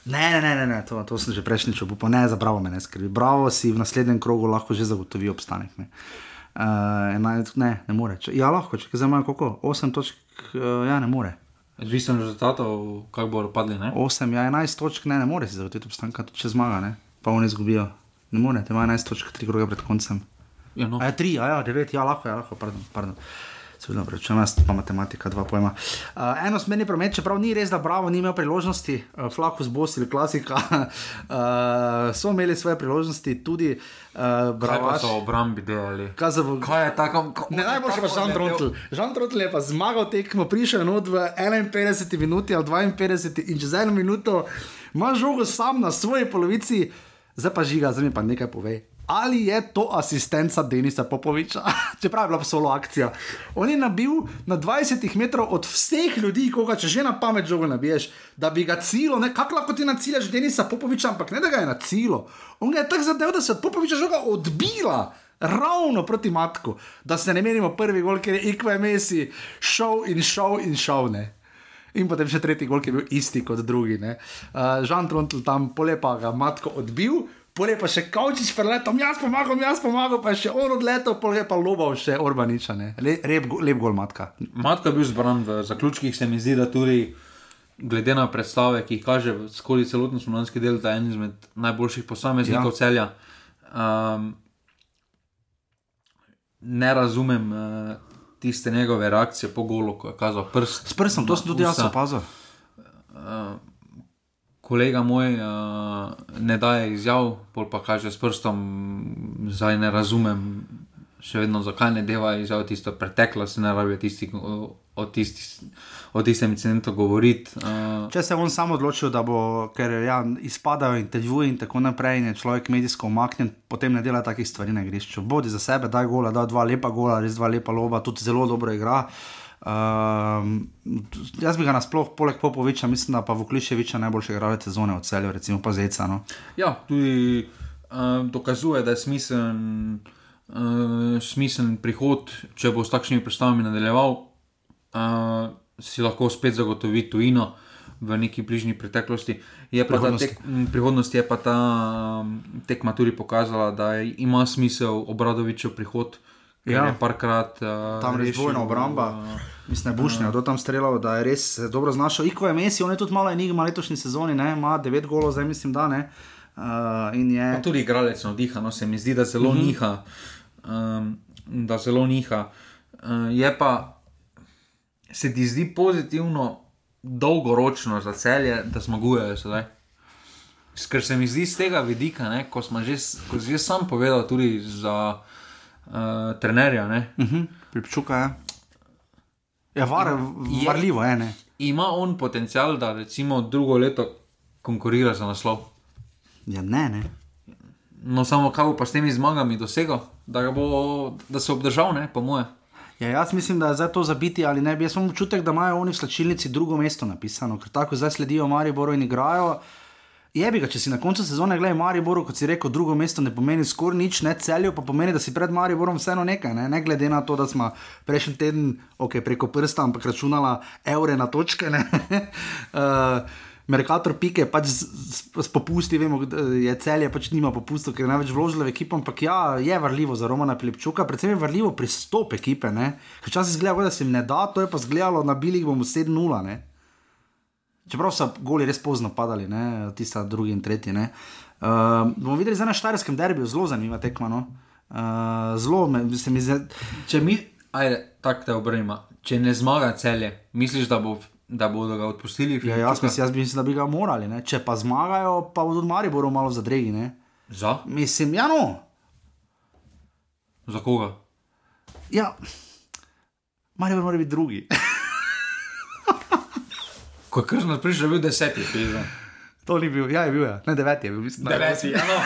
Ne, ne, ne, ne, ne to, to sem že prejšnjič obupal, ne, za bravo me ne skrbi. Bravo si v naslednjem krogu lahko že zagotovi obstanek. Ne, uh, ne, ne more. Če, ja, lahko, če zdaj imajo koliko? 8 točk, uh, ja, ne more. Odvisno od rezultatov, kako bodo padli. Ne? 8, ja, 11 točk, ne, ne more si zagotoviti obstanka, tudi če zmaga, ne, pa oni izgubijo. Ne more, ima 11 točk, 3 kroge pred koncem. Ja, no. A je 3, a ja, 9, ja, lahko, ja, lahko, pardon. pardon. Seveda, jaz pa matematika, dva pojma. Uh, enosmerni promet, čeprav ni res, da Bravo ni imel priložnosti, uh, Flakus Bosil, klasika, uh, so imeli svoje priložnosti, tudi uh, Kaj pa so obrambi delali? Kazovo, Kaj je tako? Ne, najboljši pa Žan Trotl. Žan Trotl je pa zmagal tekmo, prišel je not v 51 minuti ali 52 in čez eno minuto ima žogo sam na svoji polovici, zdaj pa žiga, zdaj mi pa nekaj pove. Ali je to asistenca Denisa Popoviča, čeprav je bila solo akcija. On je nabil na 20 metrov od vseh ljudi, koga če že na pamet žogo nabiješ, da bi ga cilo, ne kako lahko ti naciljaš Denisa Popoviča, ampak ne da ga je na cilo. On ga je tako zadev, da se je od Popoviča žoga odbila ravno proti matku, da se ne menimo prvi gol, ker je Ikve Messi šel in šel in šel. Ne. In potem še tretji gol, ki je bil isti kot drugi. Uh, Žan Trontl tam polepa ga matko odbil. Polepa še kavčič preletom, jaz pomagam, jaz pomagam, pa je še on odletel, pol je pa lobal še Orbaniča, ne. Le, lep, go- lep gol matka. Matka je bil zbran v zaključkih, se mi zdi, da tudi glede na predstave, ki jih kaže skozi celoten slovenski del, da je en izmed najboljših posameznikov ja. celja. Um, ne razumem uh, tiste njegove reakcije po golu, ko je kazal prst. S prstom, to sem tudi jaz opazil. Kolega moj uh, ne daje izjav, pol pa kaže s prstom, zdaj ne razumem, še vedno zakaj ne deva izjav, tisto preteklo se ne rabijo tisti, o, tisti, o tistem incidentu govoriti. Uh, Če se je on sam odločil, da bo, ker ja, izpadajo intervjuji in tako naprej, in je človek medijsko omaknjen, potem ne dela takih stvari na igrišču. Bodi za sebe, daj gola, da dva lepa gola, res dva lepa loba, tudi zelo dobro igra. Um, jaz bi ga nasploh, poleg Popoviča, mislim, da pa Vukliševiča najboljši igralec sezone od celja, recimo pa Zeca. No. ja, tudi uh, dokazuje, da je smiseln uh, smiseln prihod, če bo s takšnimi predstavami nadaljeval, uh, si lahko spet zagotovi tujino v neki bližnji preteklosti. Je pa ta Prihodnosti. tek, m, prihodnost je pa ta um, tekma tudi pokazala, da ima smisel obradovičev prihod. ker Ja. je parkrat uh, Tam res rešil, dvojna obramba. uh, Mislim, Bušnja do tam streljal, da je res se dobro znašel. Iko je Messi, on je tudi malo enigma letošnji sezoni, ne? ima 9 golov, zdaj mislim, da ne. Uh, je. Pa tudi igralec navdiha, no se mi zdi, da zelo Mhm. uh -huh. niha. Um, da zelo niha. Uh, je pa, se ti zdi pozitivno, dolgoročno za celje, da zmagujejo sedaj. Ker se mi zdi z tega vidika, ne, ko smo že, ko že sam povedal, tudi za uh, trenerja. Ne, Uh -huh. Pripčuka je. Ja, var, Je- varljivo je, ne. ima on potencial, da recimo drugo leto konkurira za naslov. Ja, ne, ne. No, samo kaj bo pa s temi zmagami dosegel, da, ga bo, da se obdržal, ne, po moje. Ja, jaz mislim, da je zdaj to zabiti ali ne. bi. Jaz imam občutek, da imajo oni v slačilnici drugo mesto napisano, ker tako zdaj sledijo Mariboru in igrajo. Je bi ga, če si na koncu sezone gledaj Mariboru, kot si rekel, drugo mesto ne pomeni skoraj nič, ne celju pa pomeni, da si pred Mariborom vseeno nekaj, ne, ne glede na to, da smo prejšnji teden, ok, preko prsta, ampak računala evre na točke. Uh, Merkator pike pač s, s, s popusti, vemo, je celje pač nima popustov, ker je največ vložilo v ekipo, ampak ja, je varljivo za Romana Pilipčuka, predvsem je varljivo pristop ekipe, ne. Ker včasih zgleda, da se jim ne da, to je pa zgledalo na bilih bomo 7-0, ne. Čeprav so goli res pozno padali, ne, tista drugi in tretji. Ne. Uh, bomo videli zdaj na Štajerskem derbiju, zelo zanimiva tekma. No. Uh, zelo me, se mi zdi, Če mi, ajde, tako te obrnimo, če ne zmaga celje, misliš, da, bo, da bodo ga odpustili? ja, jaz, mislim, jaz mislim, da bi ga morali. Ne. Če pa zmagajo, pa bodo tudi Mariboru malo zadregi. Ne. Za? Mislim, ja, no. Za koga? Ja, Maribor mora biti drugi. Ko je kršno prišel, je bil deseti, pizda. to ni bil, ja, je bil, ja. ne deveti je bil, mislim. Deveti, ja, no.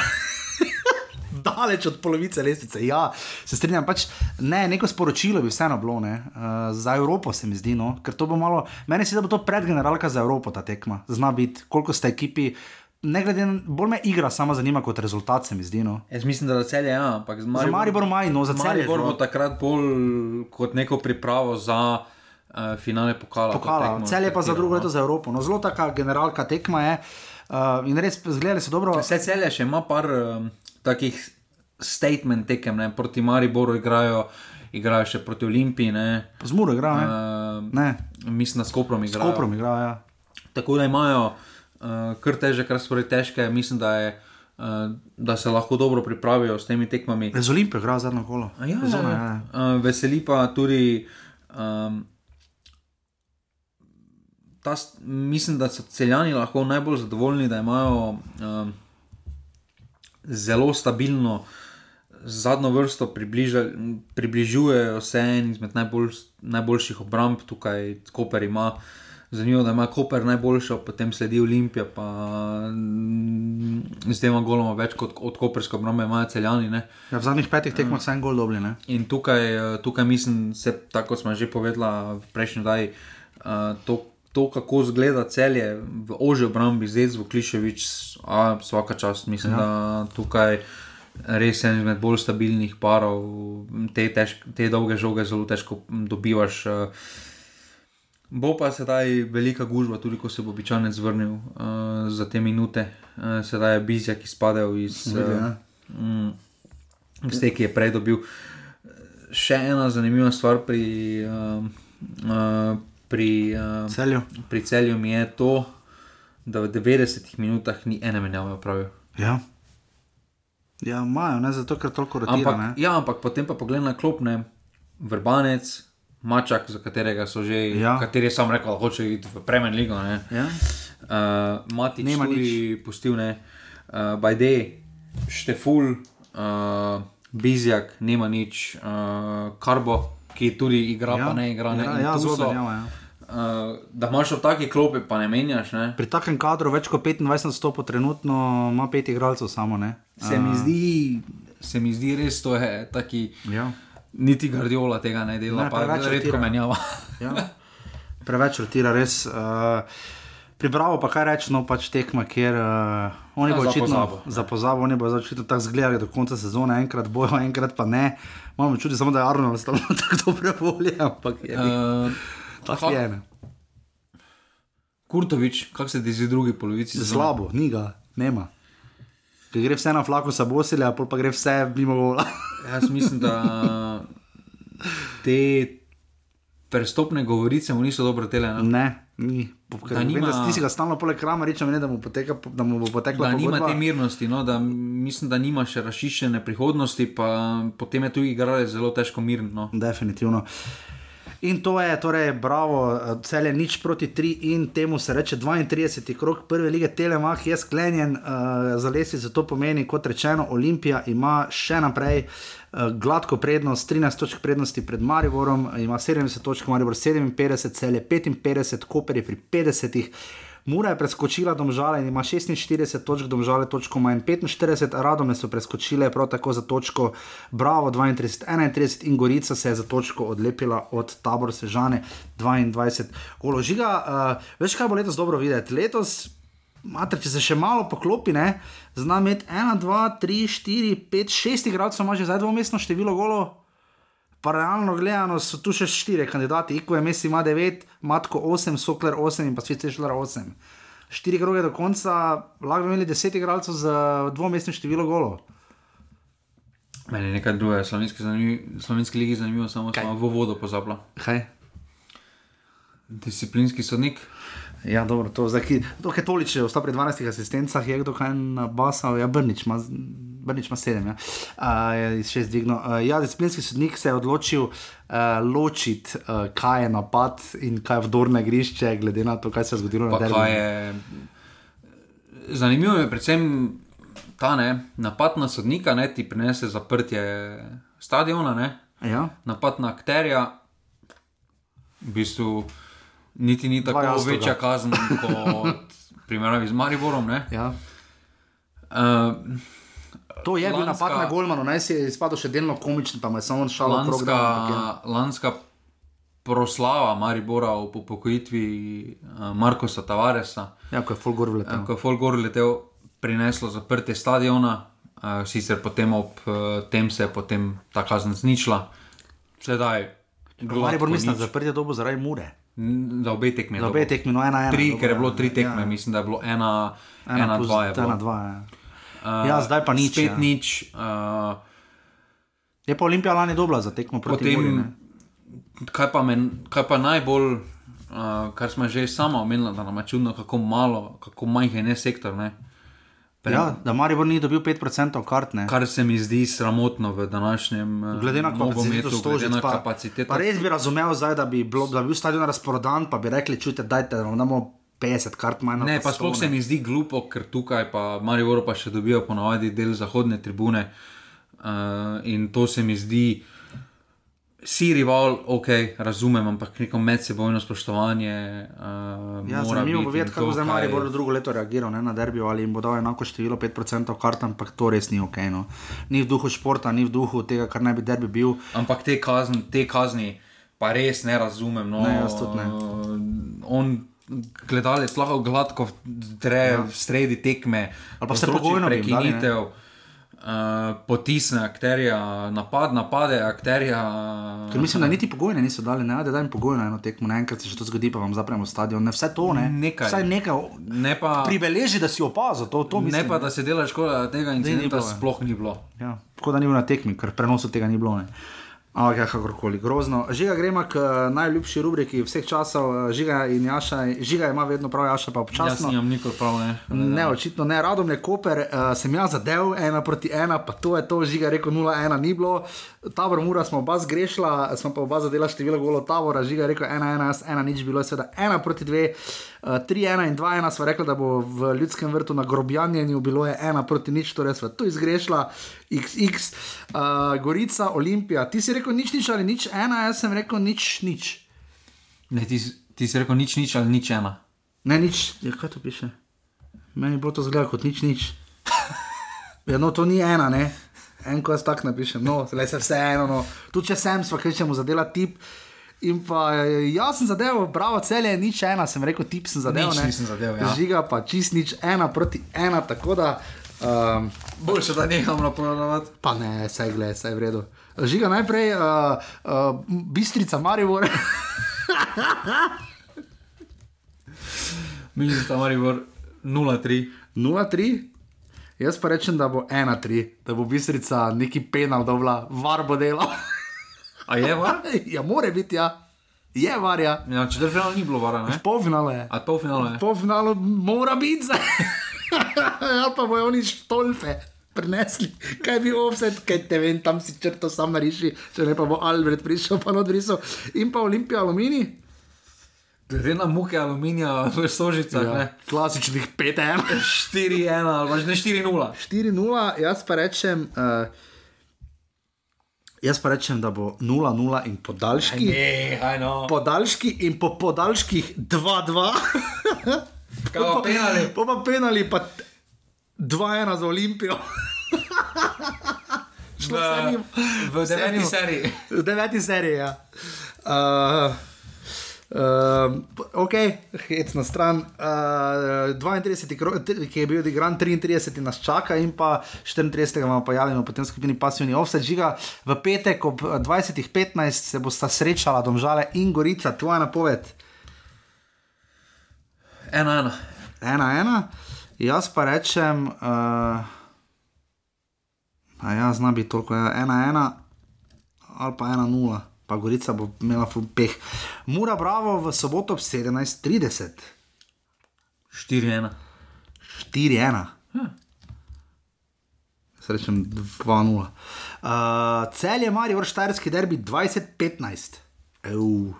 Daleč od polovice lestvice. Ja, se strinjam. Pač, ne, neko sporočilo bi vseeno bilo ne, uh, za Evropo, se mi zdi. No, ker to bo malo, meni se zdi, da bo to predgeneralka za Evropo, ta tekma. Zna biti, koliko ste ekipi. Ne glede na bolj me igra, sama zanima kot rezultat, se mi zdi. No. Jaz mislim, da za celje, ja, ampak z Za Mariborom. Maribor maj, no, za celje. Maribor bo takrat bolj kot neko pripravo za uh, finale pokala. Pokala, tekmo celje pa za drugo no. leto za Evropo. No, zelo taka generalka tekma je. Uh, in res, zgledali so dobro. Vse celje še ima par um, takih statement tekem, ne? proti Mariboru igrajo, igrajo še proti Olimpiji. Ne? Zmuro igra, ne? Uh, ne. mislim, da s Koprom igrajo. Koprom igra, ja. Tako da imajo uh, kar težke, kar spori težke. Mislim, da, je, uh, da se lahko dobro pripravijo s temi tekmami. Z Olimpijo igra zadnjo kolo. A Ja, ja, Sezona, ja. Uh, veseli pa tudi. Um, ta, mislim, da so celjani lahko najbolj zadovoljni, da imajo um, zelo stabilno zadnjo vrsto, približa, približujejo se en izmed najbolj, najboljših obramb tukaj, Koper ima. Zanimivo da ima Koper najboljšo, potem sledi Olimpija, pa mm, z dvema goloma več kot od Koperske obrambe imajo celjani. Ne? Ja, v zadnjih petih tekmah sem gol dobil. ne. In tukaj, eh, tukaj mislim, se, tako smo že povedali v prejšnji daj, to, to, kako zgleda celje v ožji obrambi, zdaj z Vukliševič, a vsaka čast, mislim, ja. da tukaj res en izmed bolj stabilnih parov, te, težk, te dolge žoge zelo težko dobivaš. eh. Bo pa sedaj velika gužva, tudi ko se bo običajno zvrnil uh, za te minute. Uh, sedaj je Bizjak izpadel iz, Vidi, ja. uh, iz te, ki je prej dobil. Še ena zanimiva stvar pri, uh, uh, pri, uh, Celju. pri celju mi je to, da v 90 minutah ni ene menjave opravil. Ja. Ja, imajo, ne zato, ker toliko rotira. Ampak, ne. ja, ampak potem pa pogled na klopne, vrbanec, mačak, za katerega so že, Ja. kateri je sam rekel, da hoče iti v Premier League. ne. Ja. Uh, Mati Nema tudi pustil, ne, uh, Bajde, Šteful, uh, Bizjak, nema nič, uh, Karbo, ki tudi igra, ja, pa ne igra. Ne, ja, ja, tu zelo zanimivo. Ja. Uh, da imaš v taki klopi, pa ne menjaš. Ne? Pri takem kadru več kot 25 odstopov, trenutno ima pet igralcev samo. Ne? Se, mi zdi, se mi zdi res, to je taki. Ja. Niti Guardiola tega ne dela, Ne, pa preveč redko rotira. menjava. Ja. Preveč rotira, res. Uh, Pribravo pa kaj reči, no pač tekma, kjer uh, oni Ja, bodo za očitno pozabo, ne. za pozabo, oni bodo očitno tako zgledali do konca sezone, enkrat bojo, enkrat pa ne. Imamo čudi samo, da je Arnold stalno tako dobre volje, ampak je. Uh, Uh, tako je. ne. Kurtovič, kako se ti zdi drugi polovici? sezone? Slabo, ni ga, nema. Ker gre vse na flaku sabosilja, pol pa gre vse mimo gola. Jaz mislim, da te prestopne govorice mu niso dobro tele. Ne? Ne, ni. Da vem, nima- da ti si ga stalno poleg krama reče, da mu, poteka, da mu bo potekla Da nima te mirnosti, no, da mislim, da nima še razčiščene prihodnosti, pa potem je tu igralec zelo težko miren. No. Definitivno. In to je, torej, bravo, cel je nič proti 3 in temu se reče 32. krok prve lige Telemach je sklenjen uh, za lesico, to pomeni, kot rečeno, Olimpija ima še naprej uh, gladko prednost, 13 točk prednosti pred Mariborom, ima 70 točk, Maribor 57, cel je 55, Koper je pri 50. Mura je preskočila domžale in ima 46 točk, domžale točko manj 45, Radome so preskočile prav tako za točko Bravo 32, 31 in Gorica se je za točko odlepila od tabor Sežane 22. Golo žiga, uh, veš kaj bo letos dobro videti? Letos, mater, če se še malo poklopi, ne, zna imeti 1, 2, 3, 4, 5, 6 igralcev, ima že zdaj dvomestno število golov. Pa realno gledano so tu še štiri kandidati, Iko je Messi ima 9, Matko 8, Sokler 8 in pa Svete Šler 8. Štiri kroge do konca, lahko bi imeli 10 igralcev z dvomestnim številom golov. Meni je nekaj drugega, slovenski, slovenski ligi zanimivo, samo Kaj? smo v vodo pozabila. Kaj? Disciplinski sodnik. Ja, dobro, to zdaj, ki, to je toliko, ostalo pri 12 asistencah, je kdo kaj nabasal, ja, Brnič ima, Brnič ima 7, ja, uh, je 6 dvignil. Uh, ja, disciplinski sodnik se je odločil uh, ločiti, uh, kaj je napad in kaj je vdorne igrišče, glede na to, kaj se je zgodilo na Pa derbi. kaj je. Zanimivo je predvsem ta ne, napad na sodnika, ne, ti prinese zaprtje stadiona, ne, Ja, napad na akterja, v bistvu niti ni tako večja kazen kot primerjavi z Mariborom. Ne. ja. Uh, To je bil Lanska- napad na Golmanu, naj si je izpadel še delno komičen, pa me samo šalo lanska, da, ampak ja. lanska proslava Maribora o upokojitvi uh, Markosa Tavaresa. Ja, ko je full gor vletel. Ko je Folgor letel, prineslo zaprtje stadiona, uh, sicer potem ob uh, tem se je potem ta kazen zničila. Sedaj, Maribor mislim, da zaprtje dobo zaradi mure. Za obe tekmi. Za obe tekmi, no ena, ena. Tri, dobro, ker je bilo ja. tri tekme, Ja. mislim, da je bilo ena, Ena, ena plus, dva. Je bilo. ena, dva, ja. Uh, Ja, zdaj pa nič, Spet ja. nič. Uh, Je pa Olimpija lani dobila za tekmo proti Potem- Muri, ne? kaj, pa men, kaj pa najbolj, uh, kar smo že sama omenili, da nam je čudno, kako malo, kako majhen je sektor. Ne? Pre, Ja, da Maribor ni dobil 5% kart, ne. Kar se mi zdi sramotno v današnjem eh, Glede na kapaciteto glede na pa, kapaciteto. pa res bi razumel zdaj, da bi, bilo, da bi bil stadion razprodan, pa bi rekli, čujte, dajte, da vam damo 50 kart manj. Ne, pa sploh se mi zdi glupo, ker tukaj pa Marijo pa še dobijo ponovadi del zahodne tribune uh, in to se mi zdi. Si rival, ok, razumem, ampak neko medsebojno spoštovanje. Uh, Ja, zanimivo bo videti, kako zdaj Maribor drugo leto reagiral ne, na derbijo ali jim bo dal enako število 5% kart, ampak to res ni ok. No. Ni v duhu športa, ni v duhu tega, kar naj bi derbi bil. Ampak te kazni, te kazni pa res ne razumem. No, Ne, jaz tudi ne. On, gledalec, lahko gladko dre ja. sredi tekme, Ali pa povzroči pogojno jim dali, ne? Uh, potisne akterja, napad, napade akterja. Ker mislim, da niti pogojne niso dali, ne, da jim pogojno eno tekmo, ne enkrat se že to zgodi, pa vam zapremo stadion. Ne, vse to, ne. Nekaj. Vsaj nekaj Ne pa, pribeleži, da si opazil, to, to mislim. ne pa, da se dela škoda, da tega incidenta bilo, sploh ni bilo. Ja, tako da ni bil na tekmi, ker prenosu tega ni bilo. Ne. Ampak, ja, kakorkoli, grozno. Žiga gremo k eh, najljubši rubriki vseh časov, eh, žiga in Jaša, žiga ima vedno prav, Jaša pa Jaz občasno. nimam nikoli prav, ne. Ne, očitno ne, radom je Koper, uh, sem jaz zadev, ena proti ena, pa to je to, žiga rekel 0-1 ni bilo. Tabor Mura smo oba zgrešila, smo pa oba zadela število golov Tabora, žiga rekel 1-1, jaz 1 nič bilo, seveda 1 proti 2, uh, 3-1 in 2-1 sva rekla, da bo v ljudskem vrtu na grobjanjenju bilo je 1 proti nič, torej sva tu izgrešila, XX, uh, Gorica, Olimpija, ti si rekel nič nič ali nič 1, jaz sem rekel nič nič. ne ti, si- ti si rekel nič, nič ali nič ena. Ne, nič, ja, kaj to piše? Meni bo to zgledalo kot nič, nič. Ja, no, to ni ena, ne. En, ko jaz tako napišem, no, le se vse eno. No. Tudi če sem, sva kričemo zadela tip. In pa eh, jaz sem zadeval, bravo, celje, nič ena, sem rekel, tip sem zadeval. Nič ne. nisem zadeval, ja. Žiga pa čist nič ena proti ena, tako da. Um, Boljše, da neham napovedovati. pa ne, saj gled, saj v redu. Žiga najprej, uh, uh, bistrica Marivor. Mislim, da je Maribor 0-3. 0-3. Jaz pa rečem, da bo 1-3, da bo bistrica neki penal var bo delo. A je var? ja, more biti, ja. Je varja. Ja, četrtfinale ni bilo vara, ne? Polfinale je. A polfinale je. Polfinalu mora biti zdaj. Ali pa bojo oni štolfe prinesli, kaj bi offset, kaj te vem, tam si črto sam nariši, če ne pa bo Albert prišel, pa odrisal. In pa Olimpija Alumini. Glede na muke aluminija v sožicah, ja. ne? Klasičnih 5-1. 4-1 ali pa že ne 4-0. 4-0, jaz pa rečem. Uh, Jaz pa rečem, da bo 0-0 in podaljški. Nehaj no. Podaljški in po podaljških 2-2. Kaj pa penali? Po pa penali pa 2-1 za Olimpijo. V, v deveti seriji. V deveti seriji, ja. Uh, Uh, ok, hec na stran. Uh, 32, krog, tri- ki je bil odigran, 33 nas čaka, in pa 34 imamo pa javljeno, potem skupini pasivni offset žiga. V petek ob eh, 20.15 se bosta srečala domžale in gorica, tvoja napoved. 1-1. Ena, ena, jaz pa rečem, uh, a ja, zna biti toliko, ja, ena, ena ali pa ena, nula, pa Gorica bo imela peh. Mura Bravo v soboto ob 17:30, 4-1. 4-1. Srečem 2-0. Uh, cel je Marijo, Štajerski derbi 20-15. Ew,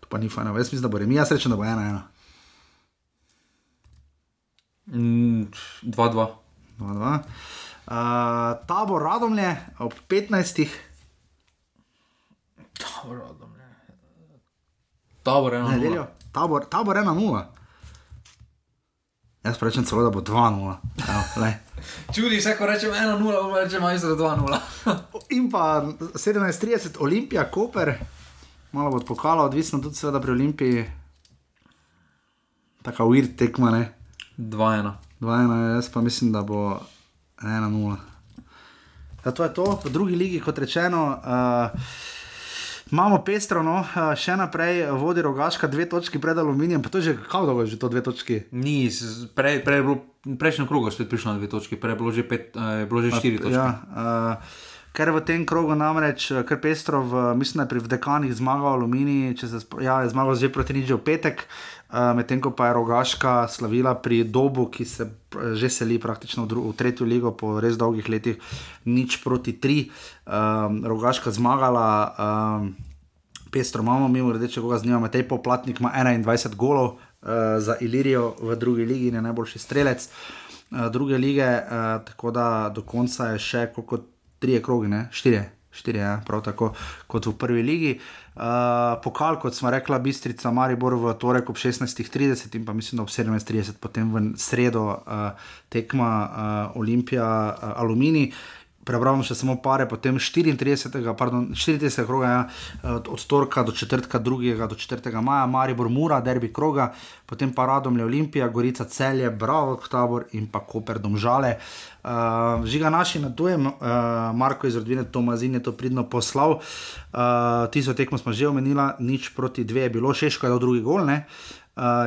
to pa ni fajn, jaz mislim, da bo remi, jaz rečem, da bo 1-1. Mm, 2-2. 2-2. Uh, tabor Radomlje ob 15. Tabor, Tabor, eno. nedeljo, tabor, tabor 1-0. Jaz pa rečem celo, da bo 2-0. Evo, glej. Čudi se, ko rečem 1-0, pa rečem majster 2-0. In pa 17:30 Olimpija, Koper, malo bo od pokala, odvisno tudi seveda pri Olimpiji. Taka uir tekma, ne. 2-1. 2-1, jaz pa mislim, da bo 1-0. Ja, to je to, v drugi ligi, kot rečeno. Uh, Imamo pestro, no, uh, še naprej vodi rogaška, dve točki pred aluminijem, pa to je že kako dolgo je že to dve točki. Ni, prej, prej je bilo, v prejšnjem krogu spet prišlo na dve točke, prej je bilo že, pet, je bilo že štiri točke. Ja, uh, ker v tem krogu namreč, eh, kar pestro, v, mislim, da je pri Vdekanih zmagal Aluminij, če se ja, je zmagal že proti nič v petek, uh, medtem ko pa je Rogaška slavila pri Dobu, ki se eh, že seli praktično v, v tretjo ligo po res dolgih letih, nič proti tri, um, Rogaška zmagala. Um, Pestro imamo, mimo grede, če koga zanima, Matej Poplatnik ima 21 golov uh, za Ilirijo v drugi ligi in je najboljši strelec uh, druge lige, uh, tako da do konca je še koliko tri krogi, ne? štiri. Štiri, ja, prav tako kot v prvi ligi. Uh, pokal, kot smo rekla, Bistrica, Maribor v torek ob 16:30 in pa mislim, da ob 17:30, potem v sredo uh, tekma uh, Olimpija, uh, Aluminij. Prebral bom še samo pare, potem 34. Pardon, 34. kroga, ja, od, torka do četrtka, 2. do 4. maja, Maribor, Mura, derbi kroga, potem pa Radomlje, Olimpija, Gorica, Celje, Bravo, Tabor in pa Koper, Domžale. Uh, žiga naši na tujem, uh, Marko iz rodbine Tomazin je to pridno poslal. Uh, Tisto tekmo smo že omenili, nič proti dve je bilo, Šeško je dal drugi gol. Uh,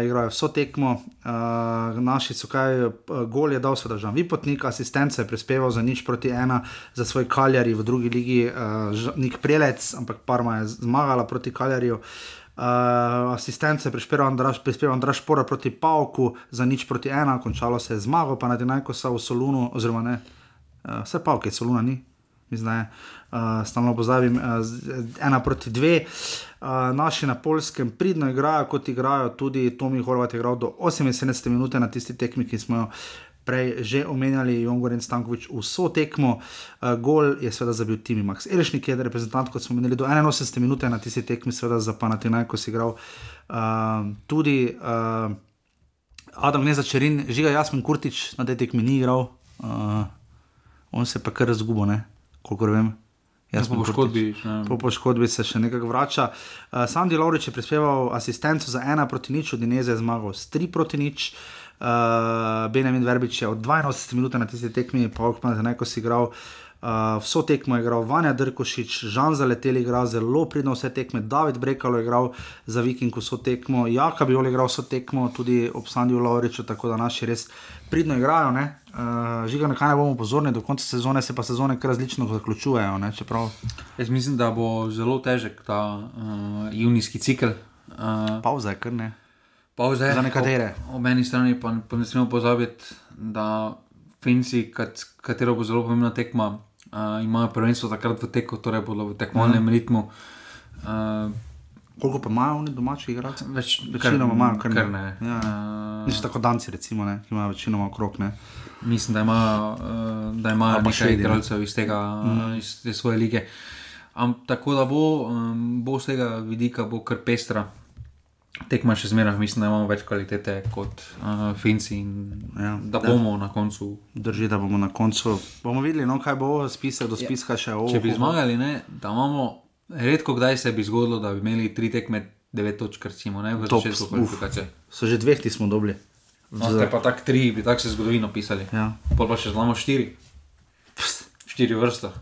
igrajo vso tekmo, uh, naši so kaj, uh, gol je dal seveda Žan Vipotnik, asistence je prispeval za nič proti ena, za svoj Kaljari v drugi ligi, uh, Nik Prelec, ampak Parma je zmagala proti Kaljariju. Uh, asistence prispeval Andraš, prispeval Andraš Pora proti Pavku, za nič proti ena, končalo se je zmago, pa na Dinajko so v Solunu, oziroma ne, uh, vse Pavke, Soluna ni, da je. Uh, stalno pozabim, uh, ena proti dve. Uh, naši na polskem pridno igrajo, kot igrajo tudi Tomi Horvat, je igral do 78 minut na tisti tekmi, ki smo jo prej že omenjali, Jongor in Stankovič, vso tekmo. Gol je seveda zabil Timi Max Elešnik, je reprezentant, kot smo omenili, do 81 minut na tisti tekmi, seveda za Panatinajko si igral uh, tudi. Uh, Adam Gnezačerin, žiga Jasmin Kurtič na tej tekmi ni igral, uh, on se je pa kar razgubil, ne, kolikor vem. Jaz po poškodbi. Po poškodbi se še nekako vrača. Uh, Sandy Lovrič je prispeval asistenco za ena proti nič, od Dineze je zmagal s tri proti nič. Uh, Benjamin Verbič je od 82 minut na tisti tekmi, pa okman za neko si igral. Uh, vso tekmo je igral Vanja Drkošič, Žan Zaletel je igral zelo pridno vse tekme, David Brekalo je igral za Viking vso tekmo, Jaka bi igral vso tekmo, tudi ob Sandiju Lovriču, tako da naši res pridno igrajo. Uh, Žiga, na kaj ne bomo pozorni, do konca sezone se pa sezone kar različno zaključujejo. Ne, čeprav... Jaz mislim, da bo zelo težek ta uh, junijski cikl. Uh, Pauza je kar ne. Pauza je za nekatere. Ob, ob eni strani pa, pa ne smemo pozabiti, da Finci, kat, katero bo zelo pomembna tekma, uh, imajo prvenstvo takrat v teku, torej bodo v tekmovalnem mm. ritmu. Uh, Koliko pa imajo oni domači igralci? Več, večinoma imajo, kar, kar ne. Ja. Uh, Niso tako danci, recimo, ne, ki imajo večinoma okrog. Ne. Mislim, da imajo, uh, da imajo nekaj igralcev iz, tega, mm. iz te svoje lige. Am, tako da bo, um, bo z tega vidika bo kar pestra. Tekma še zmeraj, mislim, da imamo več kvalitete kot uh, Finci in ja, da bomo da. na koncu. Drži, da bomo na koncu. Bomo videli, no, kaj bo spisal do spiska še ovo. Če bi zmagali, ne, da imamo, redko kdaj se bi zgodilo, da bi imeli tri tekme, devet točk, recimo, ne, v začetku kvalifikacije. So že dveh, ti smo dobili. No, zdaj pa tak tri, bi tako se zgodovino pisali. Ja. Pol pa še znamo štiri. Štiri vrste.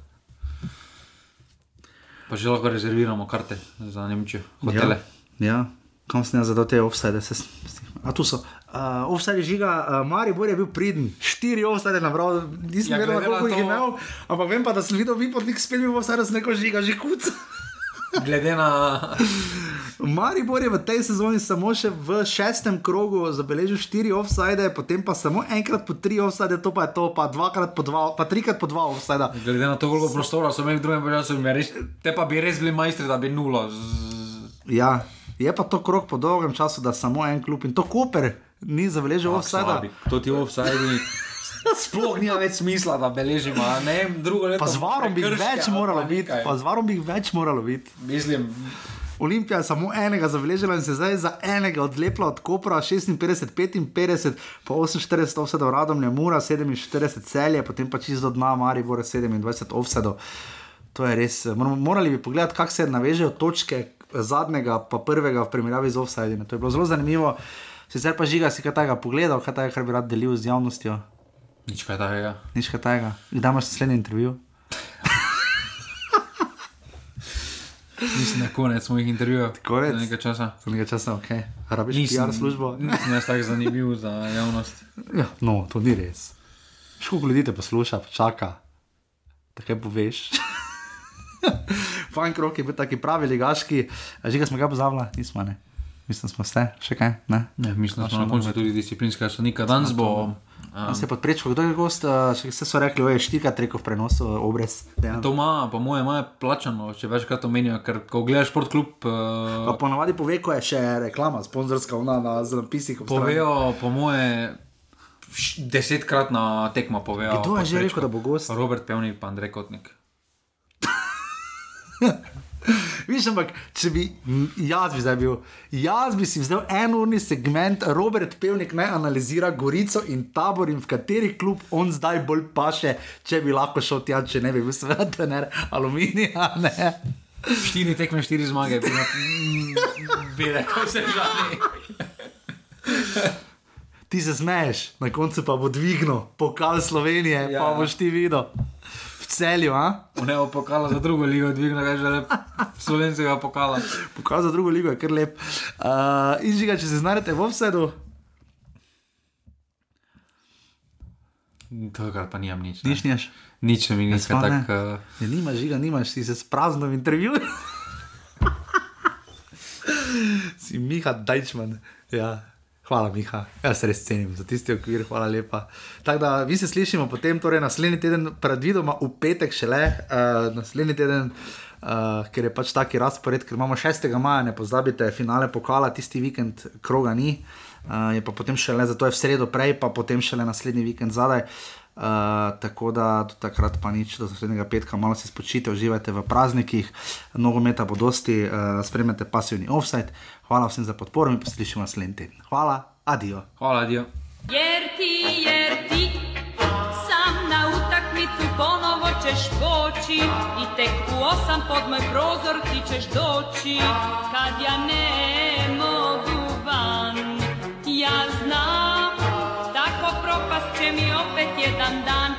Pa že lahko rezerviramo karte za Nemčijo, hotele. Ja. ja kam sem jaz zadal te offside, se A tu so. Uh, offside žiga, uh, Mari Bor je bil pridn, štiri offside nabral, nisem ja, vedel, koliko jih je imel, ampak vem pa, da sem videl, vi pod nek spet bil offside, z neko žiga, že kuc. Glede na. Mari Bor je v tej sezoni samo še v šestem krogu zabeležil štiri offside, potem pa samo enkrat po tri offside, to pa je to, pa dvakrat po dva, pa trikrat po dva offside. Glede na to, koliko prostora so imeli v drugem času, te pa bi res bili majstri, da bi nulo. Z... Ja. Je pa to krok po dolgem času, da samo en klub in to Koper ni zabeležil offside. To ti offside. Sploh nima več smisla, da beležimo. Ne, drugo leto. Pa z varom bi več moralo biti. Pa z varom bi več moralo biti. Mislim. Olimpija je samo enega zabeležila in se zdaj za enega odlepila od Kopra, 56, 55, pa 48 offsetov radom, ne mura, 47 celje, potem pa čisto dna, Maribor 27 offsetov. To je res. Morali bi pogledati, kako se navežejo točke, zadnjega, pa prvega v primerjavi z offsajdom. To je bilo zelo zanimivo. Sicer pa žiga si kaj takega pogledal, kaj takega, kar bi rad delil z javnostjo. Nič kaj takega. Nič kaj takega. Kdaj imaš naslednji intervju? Mislim, da konec mojih intervjujev. Konec? Za nekaj časa. Za nekaj časa, ok. Rabiš PR službo? Nisem jaz tako zanimiv za javnost. Ja, no, to ni res. Školiko ljudi te posluša, čaka. Tako poveš. Fajn krok je bil taki pravi, ligaški, že ga smo ga pozabili, nismo. Ne. Mislim, smo ste, še kaj? Ne, ne mislim, da smo na koncu tudi disciplinska sonika. Danes bo. Um, se je podprečko, kdo je gost, če se so rekli, oj, štika treko v prenosu, obrez. To ima, po mojem, ima plačano, če večkrat omenijo, ker ko gledaš šport klub. Uh, pa ponovadi pove, ko je še reklama, sponzorska, ona na zapisih. Povejo, po moje. Desetkrat na tekmo povejo. Kdo je že rekel, da bo gost? Robert Pevnik, pa Andrej Kotnik. Viš, ampak če bi jaz bi zdaj bil, jaz bi si vzel enourni segment, Robert Pevnik naj analizira Gorico in tabor in v kateri klub on zdaj bolj paše, če bi lahko šel tja, če ne bi bil svet, trener aluminija. Ne. Štiri tekme, štiri zmage, bi, na, bi rekel, se žali. Ti se smeješ, na koncu pa bo dvignil pokal Slovenije, ja. pa boš ti videl celju. Ne bo pokala za drugo ligo, dvigne ga že lep, slovenskega pokala. Pokal za drugo ligo je kar lep. Uh, in že ga, če se znajdete v vsedu. To, kar pa nimam nič. Nič nimaš. Nič mi ni skoro tako. Uh... Nimaš žiga, nimaš, si se sprazno v intervjuju. si Miha Dajčman. Ja. Hvala, Miha. Jaz se res cenim za tisti okvir, hvala lepa. Tako da mi se slišimo potem, torej naslednji teden, predvidoma v petek šele, uh, naslednji teden, uh, ker je pač taki razpored, ker imamo 6. maja, ne pozabite, finale pokala, tisti vikend kroga ni, uh, je pa potem šele, zato je v sredo prej, pa potem šele naslednji vikend zadaj. Uh, tako da do takrat pa nič, do naslednjega petka, malo se spočite, uživajte v praznikih, nogometa bo dosti, uh, spremljate pasivni offset. Hvala vsem za podporo in poslušamo naslednji teden. Hvala, adijo. Hvala, adijo. Jer ti, jer ti, sam na utakmici. stanicu ponovo ćeš poći i tek u osam pod moj prozor ti ćeš doći kad ja ne mogu van ja znam opet jedan dan